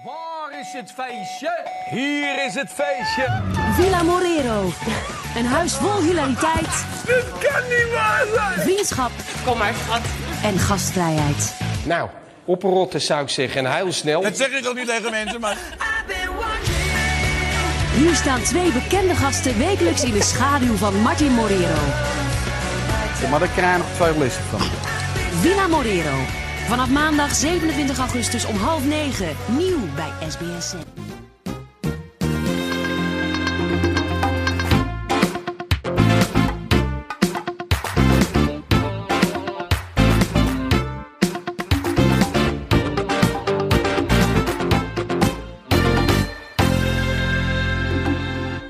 Waar is het feestje? Hier is het feestje. Villa Morero. Een huis vol hilariteit, Dit kan niet waar zijn. vriendschap Kom maar, schat. en gastvrijheid. Nou, oprotten zou ik zeggen en heel snel. Dat zeg ik ook niet tegen mensen, maar... Hier staan twee bekende gasten wekelijks in de schaduw van Martin Morero. Maar daar krijg je nog twee lessen van. Villa Morero. Vanaf maandag 27 augustus om half negen. Nieuw bij SBS.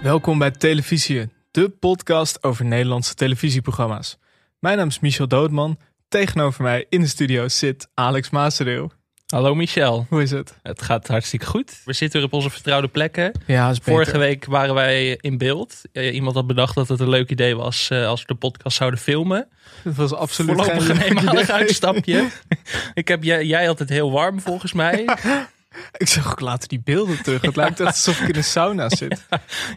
Welkom bij Televisie, de podcast over Nederlandse televisieprogramma's. Mijn naam is Michel Doodman. Tegenover mij in de studio zit Alex Maasdeel. Hallo Michel, Hoe is het? het gaat hartstikke goed. We zitten weer op onze vertrouwde plekken. Ja, is beter. Vorige week waren wij in beeld. Iemand had bedacht dat het een leuk idee was eh, als we de podcast zouden filmen. Het was absoluut Voorlopig geen een eenmalig uitstapje. Ik heb jij, jij altijd heel warm volgens mij. Ik zag ook later die beelden terug. Het lijkt echt alsof ik in een sauna zit.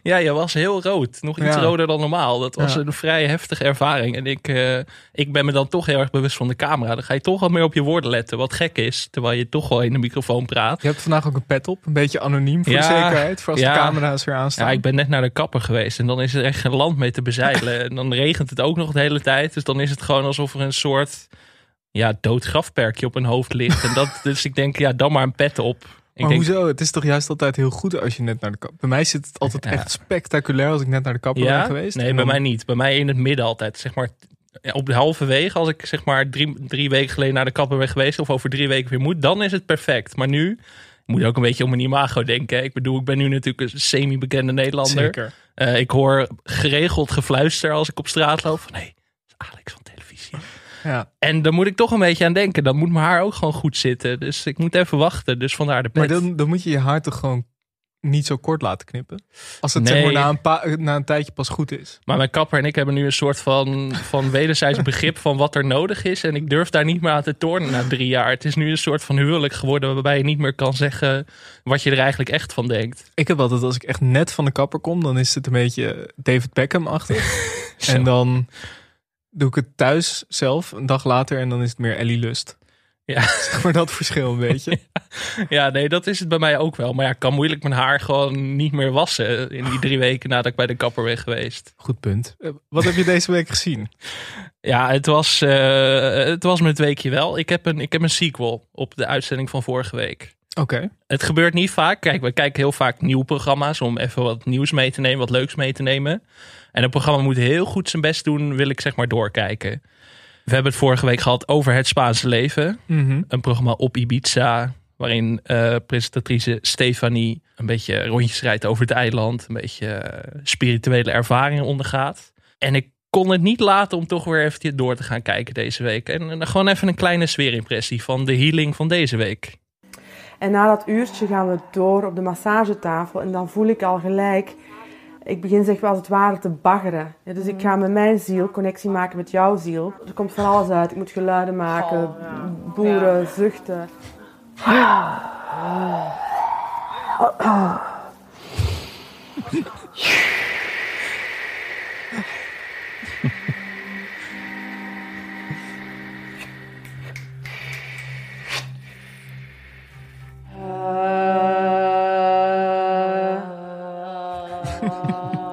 Ja, jij was heel rood. Nog iets Ja. roder dan normaal. Dat was Ja. een vrij heftige ervaring. En ik, eh, ik ben me dan toch heel erg bewust van de camera. Dan ga je toch wat meer op je woorden letten. Wat gek is, terwijl je toch wel in de microfoon praat. Je hebt vandaag ook een pet op. Een beetje anoniem voor Ja, de zekerheid. Voor als ja. de camera's weer aanstaan. Ja, ik ben net naar de kapper geweest en dan is er echt geen land mee te bezeilen. en dan regent het ook nog de hele tijd. Dus dan is het gewoon alsof er een soort ja, dood grafperkje op een hoofd ligt. En dat, dus ik denk, ja, dan maar een pet op. Ik maar denk, hoezo? Het is toch juist altijd heel goed als je net naar de kapper... Bij mij zit het altijd Ja. echt spectaculair als ik net naar de kapper ben ja? geweest. Nee, bij mij niet. Bij mij in het midden altijd. Zeg maar op de halverwege, als ik zeg maar drie, drie weken geleden naar de kapper ben geweest... of over drie weken weer moet, dan is het perfect. Maar nu... Moet ook een beetje om mijn imago denken. Ik bedoel, ik ben nu natuurlijk een semi-bekende Nederlander. Zeker. Eh, ik hoor geregeld gefluister als ik op straat loop. Van, nee, is Alex van. Ja. En daar moet ik toch een beetje aan denken. Dan moet mijn haar ook gewoon goed zitten. Dus ik moet even wachten. Dus vandaar de Maar pet. dan, dan moet je je haar toch gewoon niet zo kort laten knippen? Als het Nee. zeg maar na een, pa- na een tijdje pas goed is. Maar mijn kapper en ik hebben nu een soort van, van wederzijds begrip van wat er nodig is. En ik durf daar niet meer aan te tornen na drie jaar. Het is nu een soort van huwelijk geworden waarbij je niet meer kan zeggen wat je er eigenlijk echt van denkt. Ik heb altijd, als ik echt net van de kapper kom, dan is het een beetje David Beckham-achtig. En dan doe ik het thuis zelf, een dag later, en dan is het meer Ellie Lust. Ja. Zeg maar dat verschil een beetje. Ja, nee, dat is het bij mij ook wel. Maar ja, ik kan moeilijk mijn haar gewoon niet meer wassen in die drie weken nadat ik bij de kapper ben geweest. Goed punt. Eh, Wat heb je deze week gezien? Ja, het was, eh, het was het weekje wel. Ik heb, een, ik heb een sequel op de uitzending van vorige week. Oké. Het gebeurt niet vaak. Kijk, we kijken heel vaak nieuwe programma's om even wat nieuws mee te nemen, wat leuks mee te nemen. En een programma moet heel goed zijn best doen, wil ik zeg maar doorkijken. We hebben het vorige week gehad over het Spaanse leven. Mhm. Een programma op Ibiza, waarin eh, presentatrice Stefanie een beetje rondjes rijdt over het eiland. Een beetje eh, spirituele ervaringen ondergaat. En ik kon het niet laten om toch weer even door te gaan kijken deze week. En, gewoon even een kleine sfeerimpressie van de healing van deze week. En na dat uurtje gaan we door op de massagetafel. En dan voel ik al gelijk... Ik begin zeg maar als het ware te baggeren. Ja, dus ik ga met mijn ziel connectie maken met jouw ziel. Er komt van alles uit. Ik moet geluiden maken, boeren, zuchten.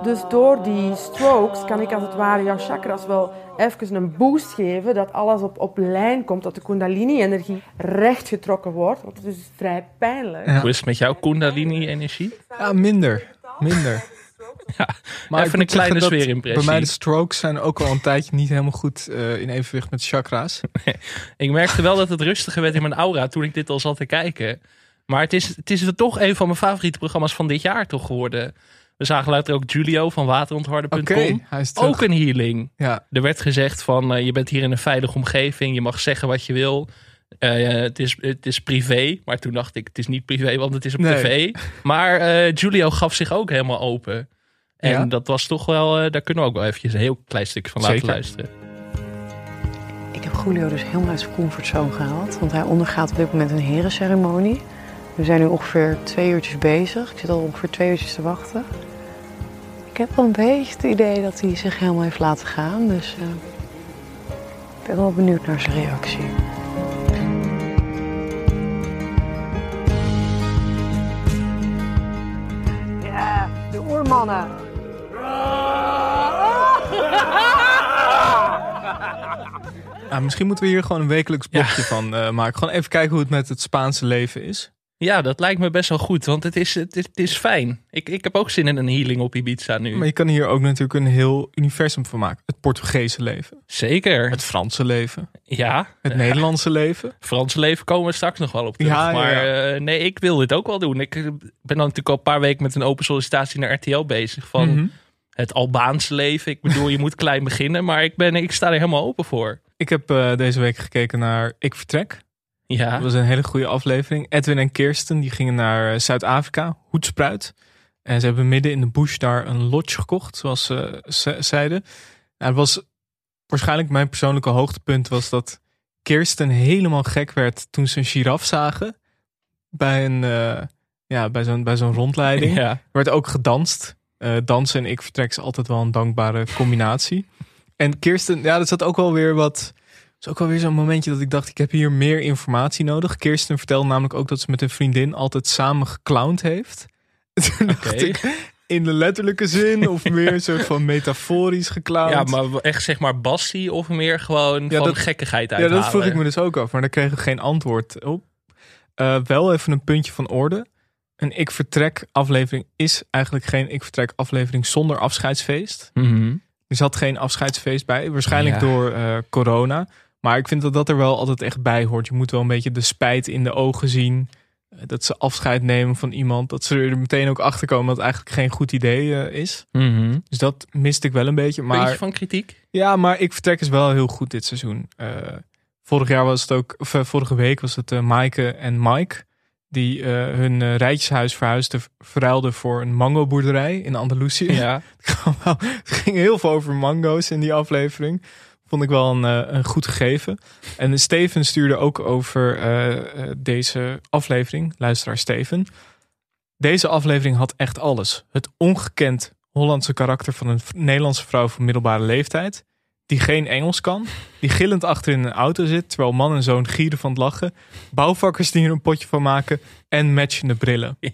Dus door die strokes kan ik als het ware jouw chakras wel even een boost geven. Dat alles op, op lijn komt, dat de kundalini-energie recht getrokken wordt. Want het is vrij pijnlijk. Ja. Hoe is het met jouw Kundalini-energie? Ja, minder. Minder. Ja, Maar even een kleine sfeerimpressie. Bij mij de strokes zijn ook al een tijdje niet helemaal goed eh, in evenwicht met chakra's. Ik merkte wel dat het rustiger werd in mijn aura toen ik dit al zat te kijken. Maar het is, het is toch een van mijn favoriete programma's van dit jaar toch geworden. We zagen later ook Julio van waterontharden.com. Oké, hij is terug. Ook een healing. Ja, Er werd gezegd van eh, je bent hier in een veilige omgeving. Je mag zeggen wat je wil. Eh, het, is, het is privé. Maar toen dacht ik het is niet privé want het is op Nee. tv. Maar eh, Julio gaf zich ook helemaal open. En Ja? dat was toch wel, daar kunnen we ook wel eventjes een heel klein stukje van laten Zeker. luisteren. Ik heb Julio dus helemaal uit zijn comfortzone gehaald. Want hij ondergaat op dit moment een herenceremonie. We zijn nu ongeveer twee uurtjes bezig. Ik zit al ongeveer twee uurtjes te wachten. Ik heb wel een beetje het idee dat hij zich helemaal heeft laten gaan. Dus eh, ik ben wel benieuwd naar zijn reactie. Ja, de oermannen. Ah, misschien moeten we hier gewoon een wekelijks blokje van eh, maken. Gewoon even kijken hoe het met het Spaanse leven is. Ja, dat lijkt me best wel goed, want het is, het is, het is fijn. Ik, ik heb ook zin in een healing op Ibiza nu. Maar je kan hier ook natuurlijk een heel universum van maken. Het Portugese leven, Zeker. het Franse leven, ja. het Nederlandse leven. Franse leven komen we straks nog wel op terug. Ja, maar ja. eh, nee, ik wil dit ook wel doen. Ik eh, ben dan natuurlijk al een paar weken met een open sollicitatie naar RTL bezig. Van Mhm. het Albaanse leven. Ik bedoel, je moet klein beginnen, maar ik, ben, ik sta er helemaal open voor. Ik heb eh, deze week gekeken naar Ik Vertrek. Ja, Dat was een hele goede aflevering. Edwin en Kirsten die gingen naar eh, Zuid-Afrika, Hoedspruit. En ze hebben midden in de bush daar een lodge gekocht, zoals ze ze- zeiden. Nou, het was waarschijnlijk mijn persoonlijke hoogtepunt was dat Kirsten helemaal gek werd toen ze een giraf zagen bij een eh, ja, bij zo'n bij zo'n rondleiding. ja. Er werd ook gedanst. Eh, dansen en ik vertrek is altijd wel een dankbare combinatie. En Kirsten, ja, dat zat ook wel weer wat. Is ook wel weer zo'n momentje dat ik dacht, ik heb hier meer informatie nodig. Kirsten vertelde namelijk ook dat ze met een vriendin altijd samen geclowned heeft. Toen dacht ik, in de letterlijke zin of meer een soort van metaforisch geclowned. ja, maar echt zeg maar bassie of meer gewoon Ja, van dat- gekkigheid Ja, uithalen. dat vroeg ik me dus ook af, maar daar kregen we geen antwoord op. Eh, wel even een puntje van orde. Een Ik Vertrek aflevering is eigenlijk geen Ik Vertrek aflevering zonder afscheidsfeest. Mhm. Er zat geen afscheidsfeest bij, waarschijnlijk Ja. door eh, corona. Maar ik vind dat dat er wel altijd echt bij hoort. Je moet wel een beetje de spijt in de ogen zien. eh, Dat ze afscheid nemen van iemand. Dat ze er meteen ook achter komen dat het eigenlijk geen goed idee eh, is. Mhm. Dus dat miste ik wel een beetje. Maar Puntje van kritiek? ja, maar ik vertrek is wel heel goed dit seizoen. Eh, vorig jaar was het ook, of vorige week was het eh Maaike en Mike. Die eh, hun rijtjeshuis verhuisden, verruilden voor een mangoboerderij in Andalusië. Ja. het ging heel veel over mango's in die aflevering. Vond ik wel een, eh, een goed gegeven. En Steven stuurde ook over eh, eh, deze aflevering. Luisteraar Steven. Deze aflevering had echt alles. Het ongekend Hollandse karakter van een Nederlandse vrouw van middelbare leeftijd. Die geen Engels kan. Die gillend achter in een auto zit. Terwijl man en zoon gieren van het lachen. Bouwvakkers die er een potje van maken. En matchende brillen.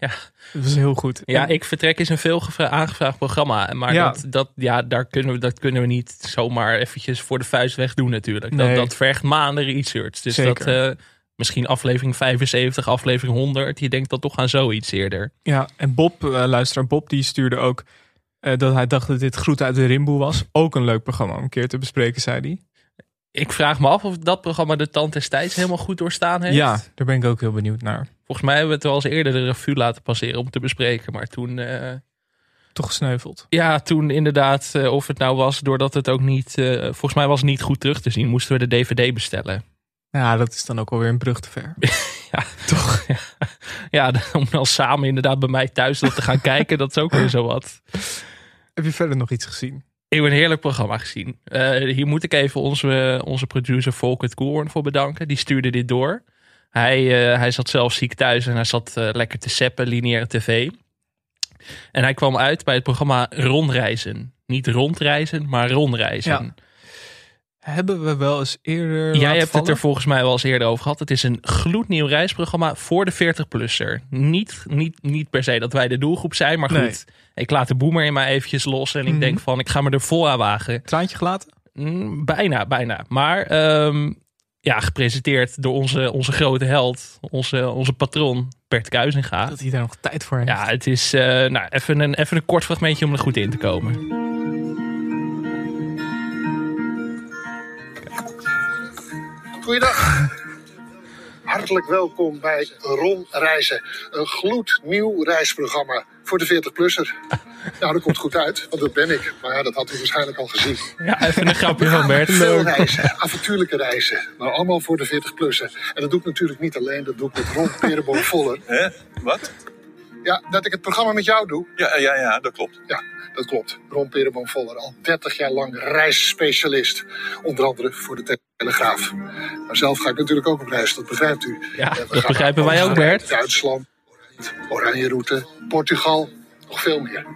Ja. Dat was heel goed. Ja, En- ik vertrek is een veel gevra- aangevraagd programma. Maar Ja. dat, dat, ja, daar kunnen we, dat kunnen we niet zomaar eventjes voor de vuist weg doen natuurlijk. Nee. Dat, dat vergt maanden research. Dus Zeker. dat eh, misschien aflevering 75, aflevering 100. Je denkt dan toch aan zoiets eerder. Ja, en Bob, eh, luisteraar Bob, die stuurde ook dat hij dacht dat dit Groet uit de Rimboe was. Ook een leuk programma om een keer te bespreken, zei hij. Ik vraag me af of dat programma de tand des tijds helemaal goed doorstaan heeft. Ja, daar ben ik ook heel benieuwd naar. Volgens mij hebben we het wel eens eerder de revue laten passeren om te bespreken. Maar toen, eh, Toch gesneuveld. ja, toen inderdaad, eh, of het nou was doordat het ook niet, eh, volgens mij was het niet goed terug te zien, moesten we de DVD bestellen. Ja, dat is dan ook alweer een brug te ver. Ja, toch? Ja, ja om dan samen inderdaad bij mij thuis dat te gaan kijken, dat is ook weer zo wat. Heb je verder nog iets gezien? Ik heb een heerlijk programma gezien. Eh, hier moet ik even onze, onze producer Volkert Koelhoorn voor bedanken. Die stuurde dit door. Hij, eh, hij zat zelf ziek thuis en hij zat eh, lekker te seppen, lineaire tv. En hij kwam uit bij het programma Rondreizen. Niet rondreizen, maar rondreizen. Ja. Hebben we wel eens eerder Jij hebt vallen? het er volgens mij wel eens eerder over gehad. Het is een gloednieuw reisprogramma voor de 40-plusser. Niet, niet, niet per se dat wij de doelgroep zijn, maar goed. Ik laat de boemer in mij eventjes los en ik Mhm. denk van, ik ga me er vol aan wagen. Traantje gelaten? Mm, bijna, bijna. Maar ehm, ja, gepresenteerd door onze, onze grote held, onze, onze patron Bert Kuizinga. Dat hij daar nog tijd voor heeft. Ja, het is eh, nou, even, een, even een kort fragmentje om er goed in te komen. Goeiedag. Hartelijk welkom bij Ron Reizen. Een gloednieuw reisprogramma voor de 40-plusser. Nou, dat komt goed uit, want dat ben ik. Maar ja, dat had u waarschijnlijk al gezien. Ja, even een grapje van Bert. Veel reizen, avontuurlijke reizen. Maar allemaal voor de 40-plusser. En dat doe ik natuurlijk niet alleen, dat doe ik met Ron Perenboom Voller. Hè? Wat? Ja, dat ik het programma met jou doe. Ja, ja, ja, dat klopt. Ja, dat klopt. Ron Perenboom Voller, al 30 jaar lang reisspecialist. Onder andere voor de... te- Telegraaf. Maar zelf ga ik natuurlijk ook op reis, dat begrijpt u. Ja, dat begrijpen wij ook, Bert. Duitsland, Oranje Route, Portugal, nog veel meer.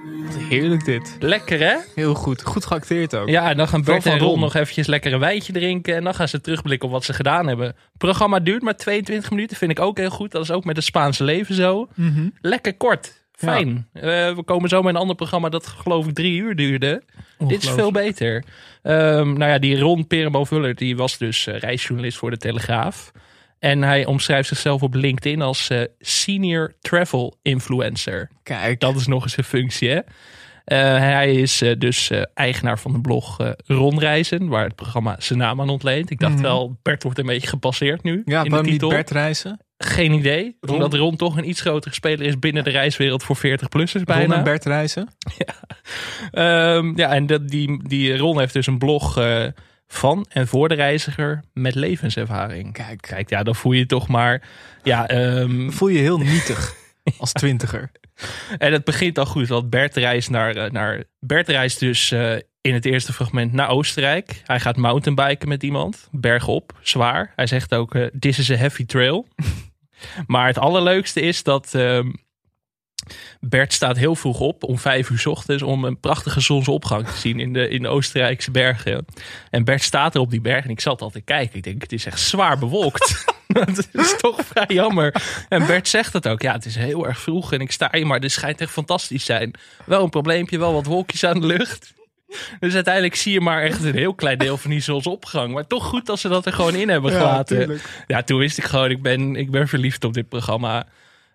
Heerlijk dit. Lekker hè? Heel goed. Goed geacteerd ook. Ja, en dan gaan Bert en van Ron nog eventjes lekker een wijntje drinken. En dan gaan ze terugblikken op wat ze gedaan hebben. Het programma duurt maar 22 minuten. Vind ik ook heel goed. Dat is ook met het Spaanse leven zo. Mhm. Lekker kort. Fijn. Eh, we komen zo met een ander programma dat geloof ik drie uur duurde. Dit is veel beter. Ehm, nou ja, die Ron Peremo-Vuller die was dus eh, reisjournalist voor de Telegraaf. En hij omschrijft zichzelf op LinkedIn als eh, senior travel influencer. Kijk. Dat is nog eens een functie, hè? Eh, hij is eh, dus eigenaar van de blog eh Ron Reizen, waar het programma zijn naam aan ontleent. Ik dacht Mhm. wel, Bert wordt een beetje gepasseerd nu Ja, in de waarom niet titel. Bert reizen? Geen idee, Ron- omdat Ron toch een iets grotere speler is binnen de reiswereld voor 40-plussers bijna. Ron en Bert reizen? Ehm, ja, en dat, die, die Ron heeft dus een blog van en voor de reiziger met levenservaring. Kijk. Kijk, ja, dan voel je toch maar. Ja, ehm, Voel je heel nietig als twintiger. en het begint al goed, want Bert reist naar. eh, naar Bert reist dus eh, in het eerste fragment naar Oostenrijk. Hij gaat mountainbiken met iemand, bergop, zwaar. Hij zegt ook: eh, This is a heavy trail. maar het allerleukste is dat. ehm, Bert staat heel vroeg op, om vijf uur 's ochtends, om een prachtige zonsopgang te zien in de, in de Oostenrijkse bergen. En Bert staat er op die berg en ik zat altijd kijken. Ik denk, het is echt zwaar bewolkt. dat is toch vrij jammer. En Bert zegt het ook. Ja, het is heel erg vroeg en ik sta hier, maar dit schijnt echt fantastisch zijn. Wel een probleempje, wel wat wolkjes aan de lucht. Dus uiteindelijk zie je maar echt een heel klein deel van die zonsopgang. Maar toch goed dat ze dat er gewoon in hebben Ja, gelaten. tuurlijk. Ja, toen wist ik gewoon, ik ben, ik ben verliefd op dit programma.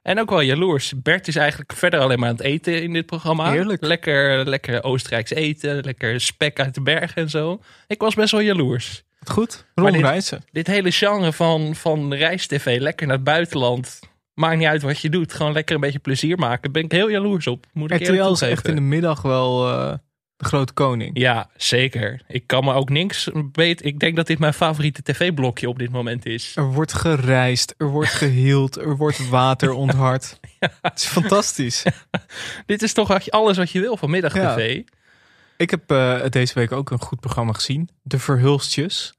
En ook wel jaloers. Bert is eigenlijk verder alleen maar aan het eten in dit programma. Heerlijk. Lekker, lekker Oostenrijks eten. Lekker spek uit de bergen en zo. Ik was best wel jaloers. Goed. Maar Ron dit- reizen. Dit hele genre van, van reistv, lekker naar het buitenland. Maakt niet uit wat je doet. Gewoon lekker een beetje plezier maken. Ben ik heel jaloers op. Moet ik RTL is echt in de middag wel eh, de grote koning. Ja, zeker. Ik kan me ook niks weten. Ik denk dat dit mijn favoriete tv-blokje op dit moment is. Er wordt gereisd, er wordt geheeld, er wordt water onthard. Het is fantastisch. Dit is toch alles wat je wil van middagtv. Ik heb eh, deze week ook een goed programma gezien. De Verhulstjes.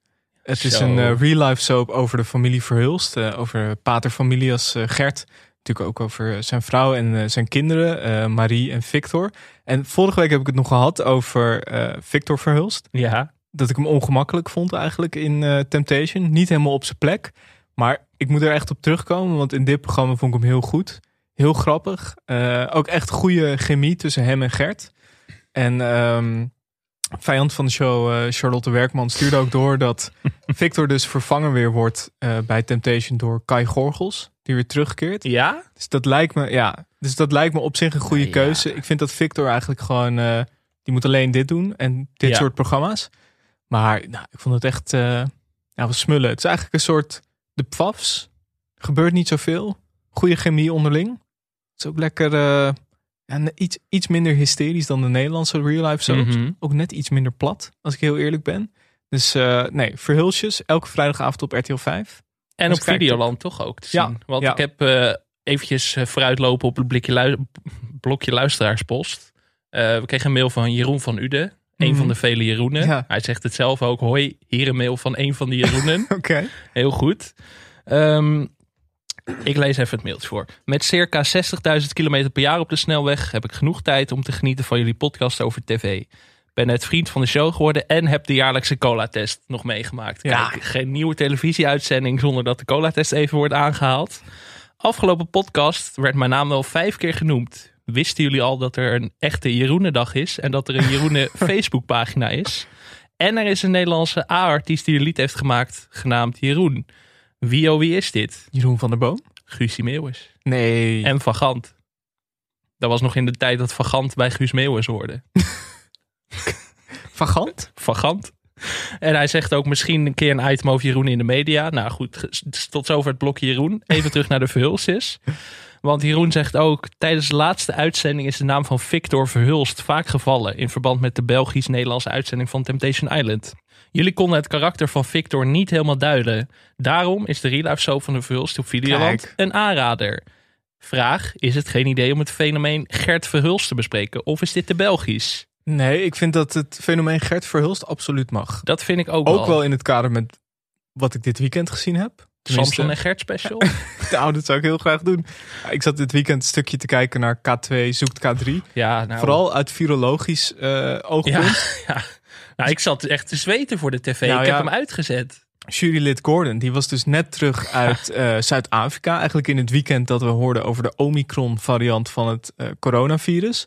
Het is een eh, real-life soap over de familie Verhulst. eh, over familias eh, Gert. Natuurlijk ook over zijn vrouw en eh, zijn kinderen, eh, Marie en Victor. En vorige week heb ik het nog gehad over eh, Victor Verhulst. Ja. Dat ik hem ongemakkelijk vond eigenlijk in eh, Temptation. Niet helemaal op zijn plek. Maar ik moet er echt op terugkomen, want in dit programma vond ik hem heel goed. Heel grappig. Eh, ook echt goede chemie tussen hem en Gert. En ehm, vijand van de show, eh, Charlotte Werkman, stuurde ook door dat Victor dus vervangen weer wordt eh, bij Temptation door Kai Gorgels. Die weer terugkeert. Ja? Dus dat lijkt me, ja, dus dat lijkt me op zich een goede Ja, ja. keuze. Ik vind dat Victor eigenlijk gewoon, eh, die moet alleen dit doen en dit Ja. soort programma's. Maar nou, ik vond het echt, eh nou, wat smullen. Het is eigenlijk een soort de pfafs. Gebeurt niet zoveel. Goede chemie onderling. Het is ook lekker, ne- iets, iets minder hysterisch dan de Nederlandse real life soaps. Mhm. Ook net iets minder plat, als ik heel eerlijk ben. Dus eh, nee, Verhulsjes, elke vrijdagavond op RTL 5. En Dus op Videoland toch ook te zien. Ja, Want ja. ik heb eh, eventjes eh, vooruitlopen op het blikje lu- blokje luisteraarspost. We kregen een mail van Jeroen van Uden. Een Mhm. van de vele Jeroenen. Ja. Hij zegt het zelf ook. Hoi, hier een mail van een van de Jeroenen. Oké. Heel goed. Ehm, ik lees even het mailtje voor. Met circa 60.000 kilometer per jaar op de snelweg heb ik genoeg tijd om te genieten van jullie podcast over tv. Ben net vriend van de show geworden en heb de jaarlijkse cola-test nog meegemaakt. Ja. Kijk, geen nieuwe televisieuitzending zonder dat de cola-test even wordt aangehaald. Afgelopen podcast werd mijn naam wel vijf keer genoemd. Wisten jullie al dat er een echte Jeroenendag is en dat er een Jeroenen Facebookpagina is? En er is een Nederlandse A-artiest die een lied heeft gemaakt genaamd Jeroen. Wie oh wie is dit? Jeroen van der Boom? Guusje Meeuwis. Nee. En Van Gant. Dat was nog in de tijd dat Van Gant bij Guus Meeuwis hoorde. Vagant? Van Gant. En hij zegt ook misschien een keer een item over Jeroen in de media. Nou goed, tot zover het blokje Jeroen. Even terug naar de Verhulsjes. Want Jeroen zegt ook, tijdens de laatste uitzending is de naam van Victor Verhulst vaak gevallen. In verband met de Belgisch-Nederlandse uitzending van Temptation Island. Jullie konden het karakter van Victor niet helemaal duiden. Daarom is de real life soap van de Verhulst op Videoland Kijk. een aanrader. Vraag, is het geen idee om het fenomeen Gert Verhulst te bespreken? Of is dit te Belgisch? Nee, ik vind dat het fenomeen Gert Verhulst absoluut mag. Dat vind ik ook, Ook wel in het kader met wat ik dit weekend gezien heb. Tenminste, Samson en Gert special. Nou, dat zou ik heel graag doen. Ik zat dit weekend een stukje te kijken naar K2 zoekt K3. Ja, nou, Vooral uit virologisch eh oogpunt. Ja, ja. Nou, ik zat echt te zweten voor de tv. Nou, ik ja. heb hem uitgezet. Jurylid Gordon, die was dus net terug uit eh, Zuid-Afrika. Eigenlijk in het weekend dat we hoorden over de Omicron-variant van het eh, coronavirus.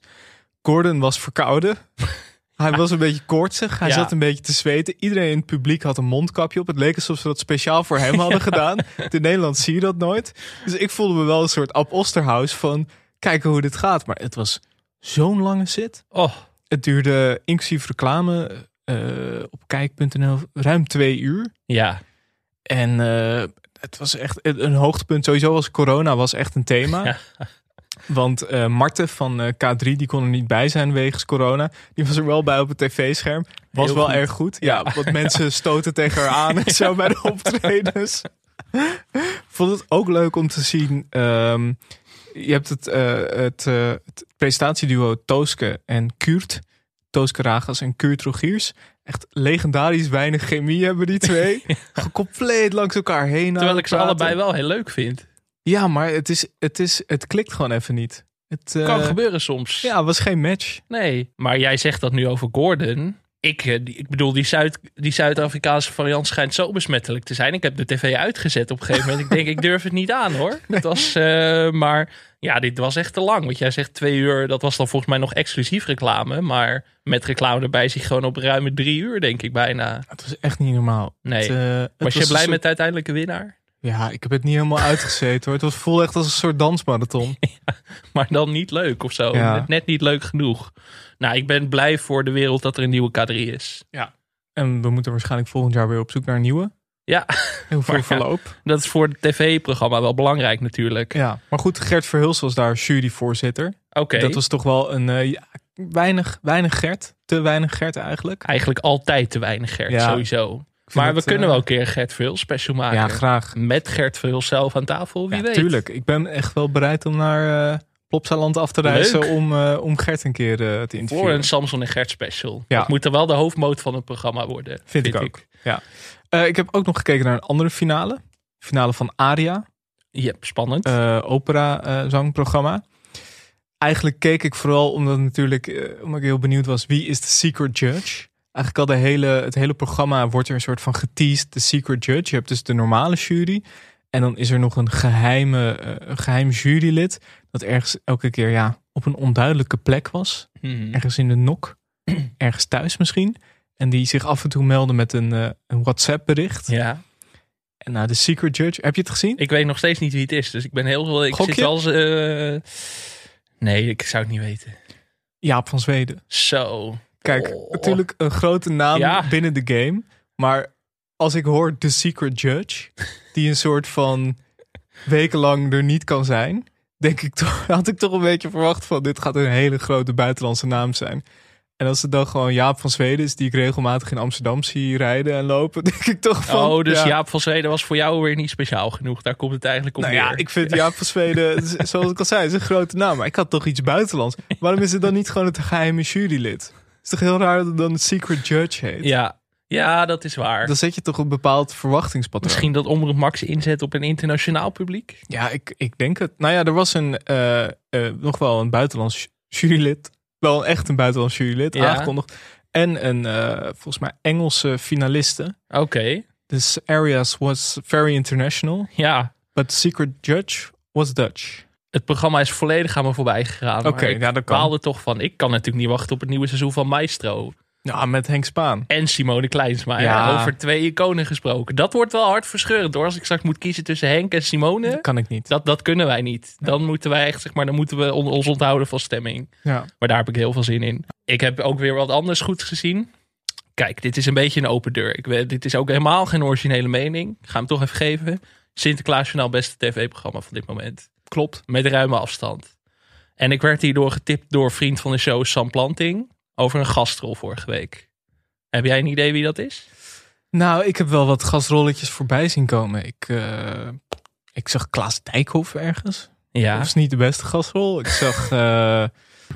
Gordon was verkouden. Hij was een beetje koortsig. Hij Ja. zat een beetje te zweten. Iedereen in het publiek had een mondkapje op. Het leek alsof ze dat speciaal voor hem hadden gedaan. In Nederland zie je dat nooit. Dus ik voelde me wel een soort Ab Osterhaus van kijken hoe dit gaat. Maar het was zo'n lange zit. Oh, Het duurde inclusief reclame eh, op kijk.nl ruim twee uur. ja. En eh, het was echt een hoogtepunt. Sowieso was corona was echt een thema. Ja. Want eh Marten van eh, K3, die kon er niet bij zijn wegens corona. Die was er wel bij op het tv-scherm. Was Heel wel goed. erg goed. Ja, want mensen stoten tegen haar aan en zo bij de optredens. Vond het ook leuk om te zien. ehm, je hebt het, het, het presentatieduo Tooske en Kuurt. Tooske Ragas en Kuurt Rogiers. Echt legendarisch weinig chemie hebben die twee. Compleet langs elkaar heen. Terwijl ik ze praten. allebei wel heel leuk vind. Ja, maar het, is, het, is, het klikt gewoon even niet. Het eh, Kan gebeuren soms. Ja, het was geen match. Nee, maar jij zegt dat nu over Gordon. Ik, eh, ik bedoel, die, Zuid, die Zuid-Afrikaanse variant schijnt zo besmettelijk te zijn. Ik heb de tv uitgezet op een gegeven moment. ik denk, ik durf het niet aan hoor. Het was, eh, maar ja, dit was echt te lang. Want jij zegt twee uur, dat was dan volgens mij nog exclusief reclame. Maar met reclame erbij zie je gewoon op ruime drie uur, denk ik bijna. Het was echt niet normaal. Nee. Het, eh, het Was je blij soort- met de uiteindelijke winnaar? Ja, ik heb het niet helemaal uitgezeten hoor. Het was voelde echt als een soort dansmarathon. Maar dan niet leuk of zo. Ja. Net niet leuk genoeg. Nou, ik ben blij voor de wereld dat er een nieuwe K3 is. En we moeten waarschijnlijk volgend jaar weer op zoek naar een nieuwe. Ja, Heel veel ja. verloop. dat is voor het tv-programma wel belangrijk natuurlijk. Ja, maar goed, Gert Verhulst was daar juryvoorzitter. Oké. Dat was toch wel een eh, ja, weinig, weinig Gert. Te weinig Gert eigenlijk. Eigenlijk altijd te weinig Gert, Ja. sowieso. Maar we het, kunnen eh, wel een keer Gert Veel special maken. Ja, graag. Met Gert Veel zelf aan tafel, wie Ja, weet. tuurlijk. Ik ben echt wel bereid om naar eh Plopsaland af te reizen Leuk. om, eh, om Gert een keer eh, te interviewen. Voor een Samson en Gert special. Ja. Dat moet er wel de hoofdmoot van het programma worden. Vind, ik ook. Ja. Eh, ik heb ook nog gekeken naar een andere finale. Finale van Aria. Ja, spannend. opera zangprogramma. Eigenlijk keek ik vooral omdat natuurlijk, omdat ik heel benieuwd was wie is de secret judge. Eigenlijk al de hele, het hele programma wordt er een soort van geteased, de secret judge. Je hebt dus de normale jury. En dan is er nog een geheime, eh, een geheim jurylid. Dat ergens elke keer ja, op een onduidelijke plek was. Mhm. Ergens in de nok. ergens thuis misschien. En die zich af en toe meldde met een, eh, een WhatsApp bericht. Ja. En nou, de secret judge, heb je het gezien? Ik weet nog steeds niet wie het is. Dus ik ben heel... Ik Gok zit eens, eh, nee, ik zou het niet weten. Jaap van Zweden. Zo. Kijk, Oh. natuurlijk een grote naam Ja. binnen de game. Maar als ik hoor The Secret Judge, die een soort van wekenlang er niet kan zijn, denk ik toch, had ik toch een beetje verwacht van dit gaat een hele grote buitenlandse naam zijn. En als het dan gewoon Jaap van Zweden is, die ik regelmatig in Amsterdam zie rijden en lopen, denk ik toch van... oh, dus ja, Jaap van Zweden was voor jou weer niet speciaal genoeg. Daar komt het eigenlijk op Nou neer. ja, ik vind Jaap van Zweden, zoals ik al zei, is een grote naam. Maar ik had toch iets buitenlands. Waarom is het dan niet gewoon het geheime jurylid? Het is toch heel raar dat het dan een secret judge heet? Ja. Ja, dat is waar. Dan zet je toch een bepaald verwachtingspatroon. Misschien dat Omroep Max inzet op een internationaal publiek. Ja, ik, ik denk het. Nou ja, er was een, eh, eh, nog wel een buitenlands jurylid. Wel echt een buitenlands jurylid Ja. aangekondigd. En een, eh, volgens mij, Engelse finaliste. Oké. This areas was very international. Ja, But secret judge was Dutch. het programma is volledig aan me voorbij gegaan. Oké, maar ik ja, dat kan. baalde toch van. Ik kan natuurlijk niet wachten op het nieuwe seizoen van Maestro. Ja, met Henk Spaan. En Simone Kleinsma. Ja. Over twee iconen gesproken. Dat wordt wel hartverscheurend hoor. Als ik straks moet kiezen tussen Henk en Simone. Kan ik niet. Dat, dat kunnen wij niet. Dan moeten wij echt, zeg maar, dan moeten we on- ons onthouden van stemming. Ja. Maar daar heb ik heel veel zin in. Ik heb ook weer wat anders goed gezien. Kijk, dit is een beetje een open deur. Ik weet, dit is ook helemaal geen originele mening. Ik ga hem toch even geven. Sinterklaasjournaal beste tv-programma van dit moment. Klopt. Met ruime afstand. En ik werd hierdoor getipt door vriend van de show Sam Planting. Over een gastrol vorige week. Heb jij een idee wie dat is? Nou, ik heb wel wat gastrolletjes voorbij zien komen. Ik, eh, ik zag Klaas Dijkhoff ergens. Ja. Dat is niet de beste gastrol. Ik zag eh,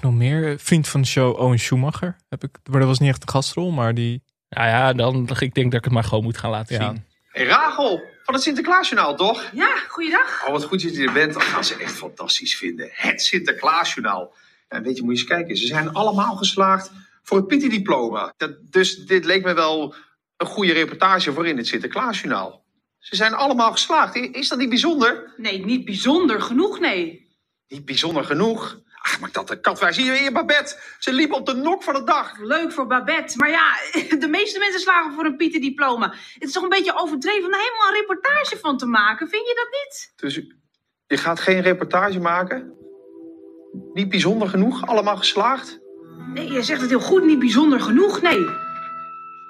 nog meer. Vriend van de show, Owen Schumacher. Heb ik, maar dat was niet echt een gastrol, maar die... Nou ja, dan, ik denk dat ik het maar gewoon moet gaan laten Ja. zien. Hey Rachel, van het Sinterklaasjournaal toch? Ja, goeiedag. Oh, wat goed dat je er bent. Dat gaan ze echt fantastisch vinden. Het Sinterklaasjournaal. En weet je, moet je eens kijken. Ze zijn allemaal geslaagd voor het Pieter-diploma. Dus dit leek me wel een goede reportage voor in het Sinterklaasjournaal. Ze zijn allemaal geslaagd. Is dat niet bijzonder? Nee, niet bijzonder genoeg, nee. Niet bijzonder genoeg. Ach, maar dat de katwijs. Hier, hier, Babette. Ze liep op de nok van de dag. Leuk voor Babette. Maar ja, de meeste mensen slagen voor een Pieter-diploma. Het is toch een beetje overdreven om daar helemaal een reportage van te maken. Vind je dat niet? Dus je gaat geen reportage maken? Niet bijzonder genoeg? Allemaal geslaagd? Nee, je zegt het heel goed, niet bijzonder genoeg, nee.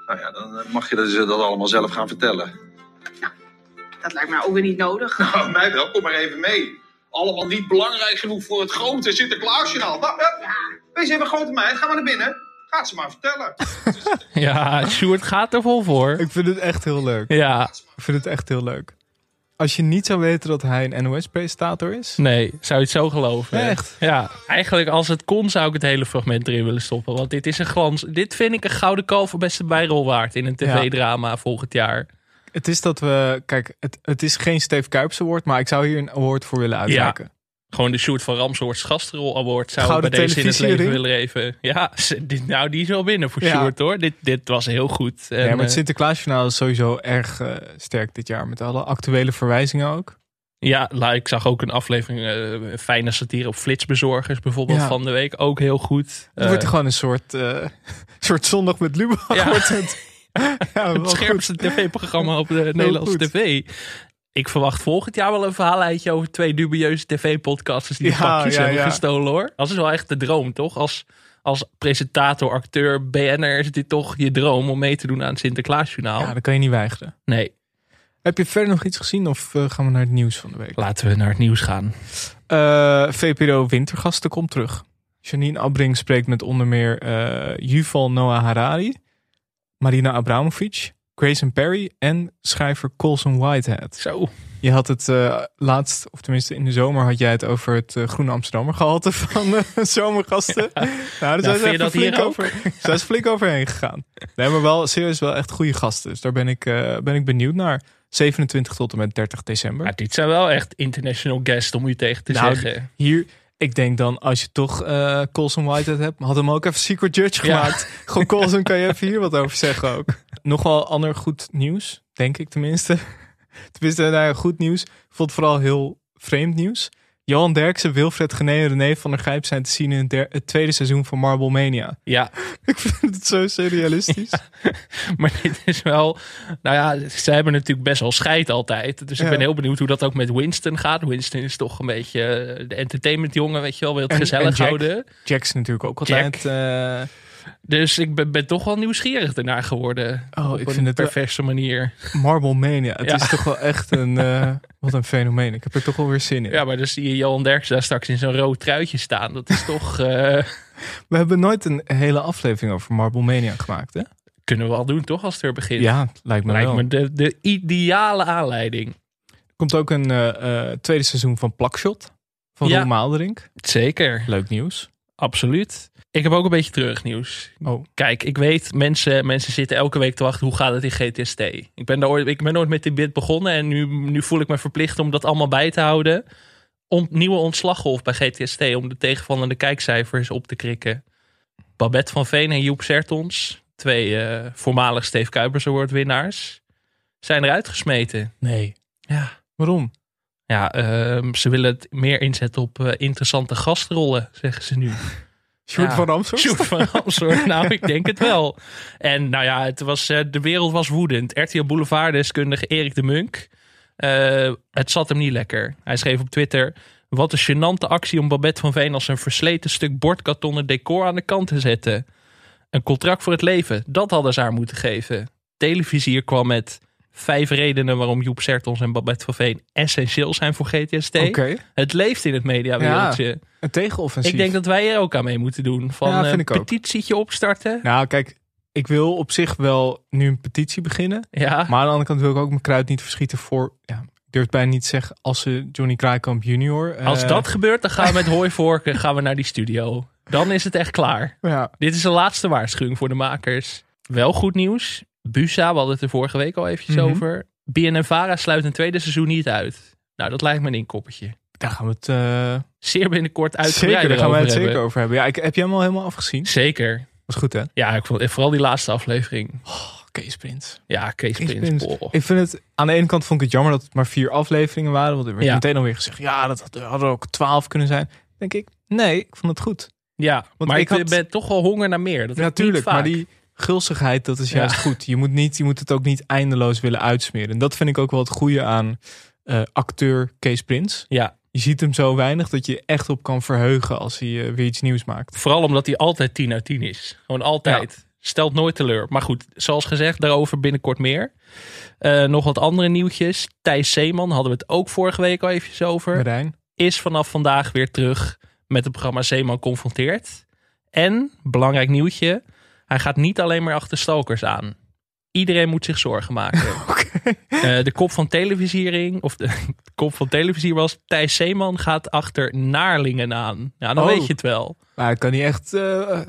Nou ja, dan eh, mag je dat, dat allemaal zelf gaan vertellen. Dat lijkt mij ook weer niet nodig. Nou, mij wel. Kom maar even mee. Allemaal niet belangrijk genoeg voor het grote Sinterklaasjournaal. Nou, ja. Wees even grote meid. Ga maar naar binnen. Gaat ze maar vertellen. Ja, Sjoerd gaat er vol voor. Ik vind het echt heel leuk. Ja. Ik vind het echt heel leuk. Als je niet zou weten dat hij een NOS-presentator is. Nee, zou je het zo geloven? Echt? Ja, eigenlijk als het kon zou ik het hele fragment erin willen stoppen. Want dit is een glans. Dit vind ik een gouden kalf voor beste bijrol waard in een tv-drama volgend jaar. Het is dat we. Kijk, het, het is geen Steve Kuips award, maar ik zou hier een award voor willen uitreiken. Gewoon de Sjoerd van Ramsoort Gastrol Award zou Gouden ik bij deze in het leven willen even. Ja, nou die is wel binnen voor Ja. Sjoerd hoor. Dit, dit was heel goed. En, ja, maar het eh, Sinterklaasjournaal is sowieso erg eh, sterk dit jaar. Met alle actuele verwijzingen ook. Ja, nou, ik zag ook een aflevering, eh, fijne satire op flitsbezorgers bijvoorbeeld Ja. van de week. Ook heel goed. Het wordt gewoon een soort, soort zondag met Lubach. Ja. wordt het. ja, het scherpste tv-programma op de Nederlandse tv. Ik verwacht volgend jaar wel een verhaallijntje over twee dubieuze tv-podcasters die Ja, pakjes ja, hebben ja. gestolen hoor. Dat is wel echt de droom, toch? Als, als presentator, acteur, BN'er is dit toch je droom om mee te doen aan het Sinterklaasjournaal? Ja, dat kan je niet weigeren. Nee, Heb je verder nog iets gezien of eh, gaan we naar het nieuws van de week? laten we naar het nieuws gaan. Eh, VPRO Wintergasten komt terug. Janine Abbring spreekt met onder meer eh Yuval Noah Harari, Marina Abramovic, Grayson Perry en schrijver Colson Whitehead. Zo. Je had het eh, laatst, of tenminste in de zomer, had jij het over het eh, Groene Amsterdammer gehalte van eh, zomergasten. Nou, daar zijn ze flink over, zijn ze flink overheen gegaan. Nee, maar wel serieus wel echt goede gasten. Dus daar ben ik, ben ik benieuwd naar. 27 tot en met 30 december. Maar dit zijn wel echt international guests om u tegen te Nou, zeggen. Hier, ik denk dan, als je toch eh Colson Whitehead hebt, had hem ook even Secret Judge Ja. gemaakt. Gewoon Colson, kan je even hier wat over zeggen ook. Nog wel ander goed nieuws, denk ik tenminste. tenminste, nou ja, goed nieuws. Ik vond het vooral heel vreemd nieuws. Johan Derksen, Wilfred Gené en René van der Gijp zijn te zien in het, tweede seizoen van Marble Mania. Ja, Ik vind het zo surrealistisch. maar dit is wel... Nou ja, ze hebben natuurlijk best wel scheid altijd. Dus ik ben heel benieuwd hoe dat ook met Winston gaat. Winston is toch een beetje de entertainmentjongen, weet je wel. Wil het En- gezellig en Jack. houden. Jack is natuurlijk ook altijd... eh, Dus ik ben, ben toch wel nieuwsgierig ernaar geworden. Oh, op ik een vind het perverse manier. Marble Mania. Het Ja. is toch wel echt een... eh, wat een fenomeen. Ik heb er toch wel weer zin in. Ja, maar dan zie je Johan Derksen daar straks in zo'n rood truitje staan. Dat is toch... eh, We hebben nooit een hele aflevering over Marble Mania gemaakt, hè? kunnen we wel doen, toch? Als het weer begint. Ja, lijkt me Lijkt wel. me de, de ideale aanleiding. Er komt ook een eh, tweede seizoen van Plakshot. Van Ja. Roel Maalderink. Zeker. Leuk nieuws. Absoluut. Ik heb ook een beetje terugnieuws. Oh. Kijk, ik weet, mensen, mensen zitten elke week te wachten. Hoe gaat het in GTST? Ik ben, daar ooit, ik ben nooit met dit bit begonnen. En nu, nu voel ik me verplicht om dat allemaal bij te houden. Om nieuwe ontslaggolf bij GTST. Om de tegenvallende kijkcijfers op te krikken. Babette van Veen en Joep Sertons. Twee eh, voormalig Steve Kuipers Award winnaars. Zijn eruit gesmeten. Nee. Ja. Waarom? Ja, ehm, ze willen het meer inzetten op eh, interessante gastrollen, zeggen ze nu. Sjoerd Ja. van Ramshoort? Sjoerd van nou, ik denk het wel. En nou ja, het was, eh, de wereld was woedend. RTL Boulevard-deskundige Erik de Munk. eh, het zat hem niet lekker. Hij schreef op Twitter... Wat een gênante actie om Babette van Veen als een versleten stuk bordkartonnen decor aan de kant te zetten. Een contract voor het leven, dat hadden ze haar moeten geven. Televisier kwam met vijf redenen waarom Joep Sertons en Babette van Veen essentieel zijn voor GTST. Oké. Het leeft in het mediawereldje. Ja, een tegenoffensief. Ik denk dat wij er ook aan mee moeten doen. Van Ja, vind een ook. petitietje opstarten. Nou, kijk, ik wil op zich wel nu een petitie beginnen. Ja. Maar aan de andere kant wil ik ook mijn kruid niet verschieten voor... Ja, ik durf bijna niet te zeggen als ze Johnny Kraaikamp junior... eh, Als dat gebeurt, dan gaan we met hooivorken gaan we naar die studio. Dan is het echt klaar. Ja. Dit is de laatste waarschuwing voor de makers. Wel goed nieuws. Busa, we hadden het er vorige week al eventjes Mhm. over. BNNVARA sluit een tweede seizoen niet uit. Nou, dat lijkt me een inkoppertje. Daar gaan we het eh, Zeer binnenkort zeker, daar gaan we het zeker over hebben. Ja, ik, heb je hem al helemaal afgezien? Zeker. Was goed hè? Ja, ik vond vooral die laatste aflevering. Kees Prins. Ja, Kees, Kees Prins. Prins. boah. Ik vind het, aan de ene kant vond ik het jammer dat het maar vier afleveringen waren. Want er werd Ja. meteen alweer gezegd, ja, dat had- hadden ook twaalf kunnen zijn. Denk ik, nee, ik vond het goed. Ja, Want maar ik had- ben toch wel honger naar meer. Dat Natuurlijk, maar die gulzigheid, dat is Ja. juist goed. Je moet, niet, je moet het ook niet eindeloos willen uitsmeren. En dat vind ik ook wel het goede aan eh, acteur Kees Prins. Ja, Je ziet hem zo weinig dat je echt op kan verheugen als hij eh, weer iets nieuws maakt. vooral omdat hij altijd 10 uit 10 is. Gewoon altijd. Stelt nooit teleur. Maar goed, zoals gezegd, daarover binnenkort meer. Eh, nog wat andere nieuwtjes. Thijs Zeeman hadden we het ook vorige week al eventjes over. Marijn. Is vanaf vandaag weer terug met het programma Zeeman Confronteert. En, belangrijk nieuwtje, hij gaat niet alleen maar achter stalkers aan. Iedereen moet zich zorgen maken. Eh, de kop van televisiering, of de, de kop van televisie was... Thijs Zeeman gaat achter naarlingen aan. Ja, dan Oh. weet je het wel. Maar ik kan niet echt eh,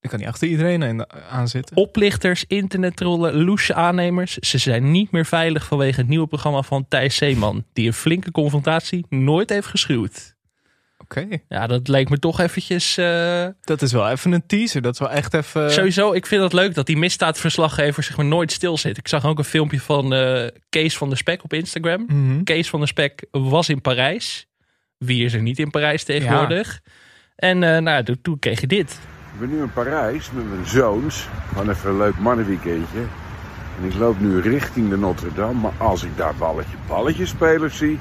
ik kan niet achter iedereen aan- aan zitten. Oplichters, internettrollen, loesje aannemers. Ze zijn niet meer veilig vanwege het nieuwe programma van Thijs Zeeman. Die een flinke confrontatie nooit heeft geschuwd. Oké. Ja, dat leek me toch eventjes... eh, Dat is wel even een teaser. Dat is wel echt even... Sowieso, ik vind het leuk dat die misdaadverslaggever zeg maar nooit stil zit. Ik zag ook een filmpje van eh, Kees van der Spek op Instagram. Mhm. Kees van der Spek was in Parijs. Wie is er niet in Parijs tegenwoordig? En eh, nou, toen- toen kreeg je dit. Ik ben nu in Parijs met mijn zoons. Gewoon even een leuk mannenweekendje. En ik loop nu richting de Notre Dame. Maar als ik daar balletje balletje spelers zie...